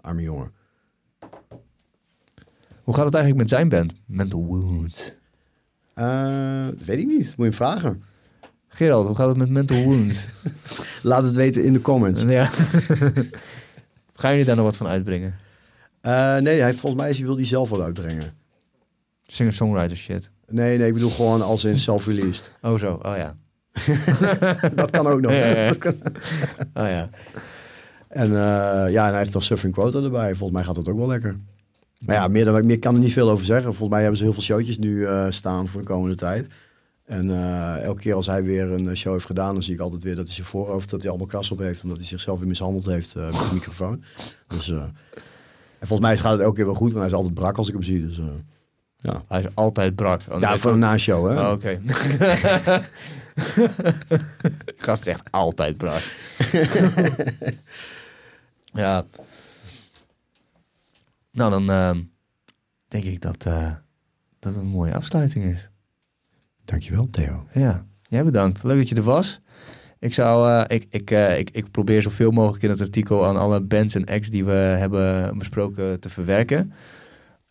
arme jongen. Hoe gaat het eigenlijk met zijn band? Mental Wounds. Eh, dat weet ik niet. Moet je hem vragen. Gerald, hoe gaat het met Mental Wounds? Laat het weten in de comments. ja. Gaan jullie daar nog wat van uitbrengen? Eh, nee, hij, volgens mij is hij, wil hij zelf wat uitbrengen. Singer-songwriter shit. Nee, nee, ik bedoel gewoon als in self-released. Oh zo, oh ja. dat kan ook nog. Ja, ja, Oh ja. En eh, ja, en hij heeft toch Suffering Quota erbij. Volgens mij gaat dat ook wel lekker. Maar ja, meer, dan, meer kan er niet veel over zeggen. Volgens mij hebben ze heel veel showtjes nu eh, staan voor de komende tijd. En eh, elke keer als hij weer een show heeft gedaan, dan zie ik altijd weer dat hij zijn voorhoofd, dat hij allemaal kras op heeft, omdat hij zichzelf weer mishandeld heeft met de microfoon. Dus, en volgens mij gaat het elke keer wel goed, want hij is altijd brak als ik hem zie. Dus, ja. Hij is altijd brak. Oh, ja, voor een na-show, hè? Oh, Oké. Gast echt altijd brak. ja. Nou, dan ehm, denk ik dat, eh, dat het een mooie afsluiting is. Dankjewel, Theo. Ja, jij bedankt. Leuk dat je er was. Ik, zou, eh, ik, ik, eh, ik, ik probeer zoveel mogelijk in het artikel aan alle bands en acts die we hebben besproken te verwerken.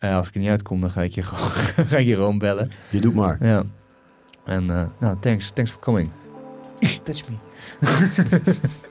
Eh, als ik er niet uitkom, dan ga ik je gewoon, ga ik je gewoon bellen. Je doet maar. Ja. En eh, nou, thanks. Thanks for coming. Touch me.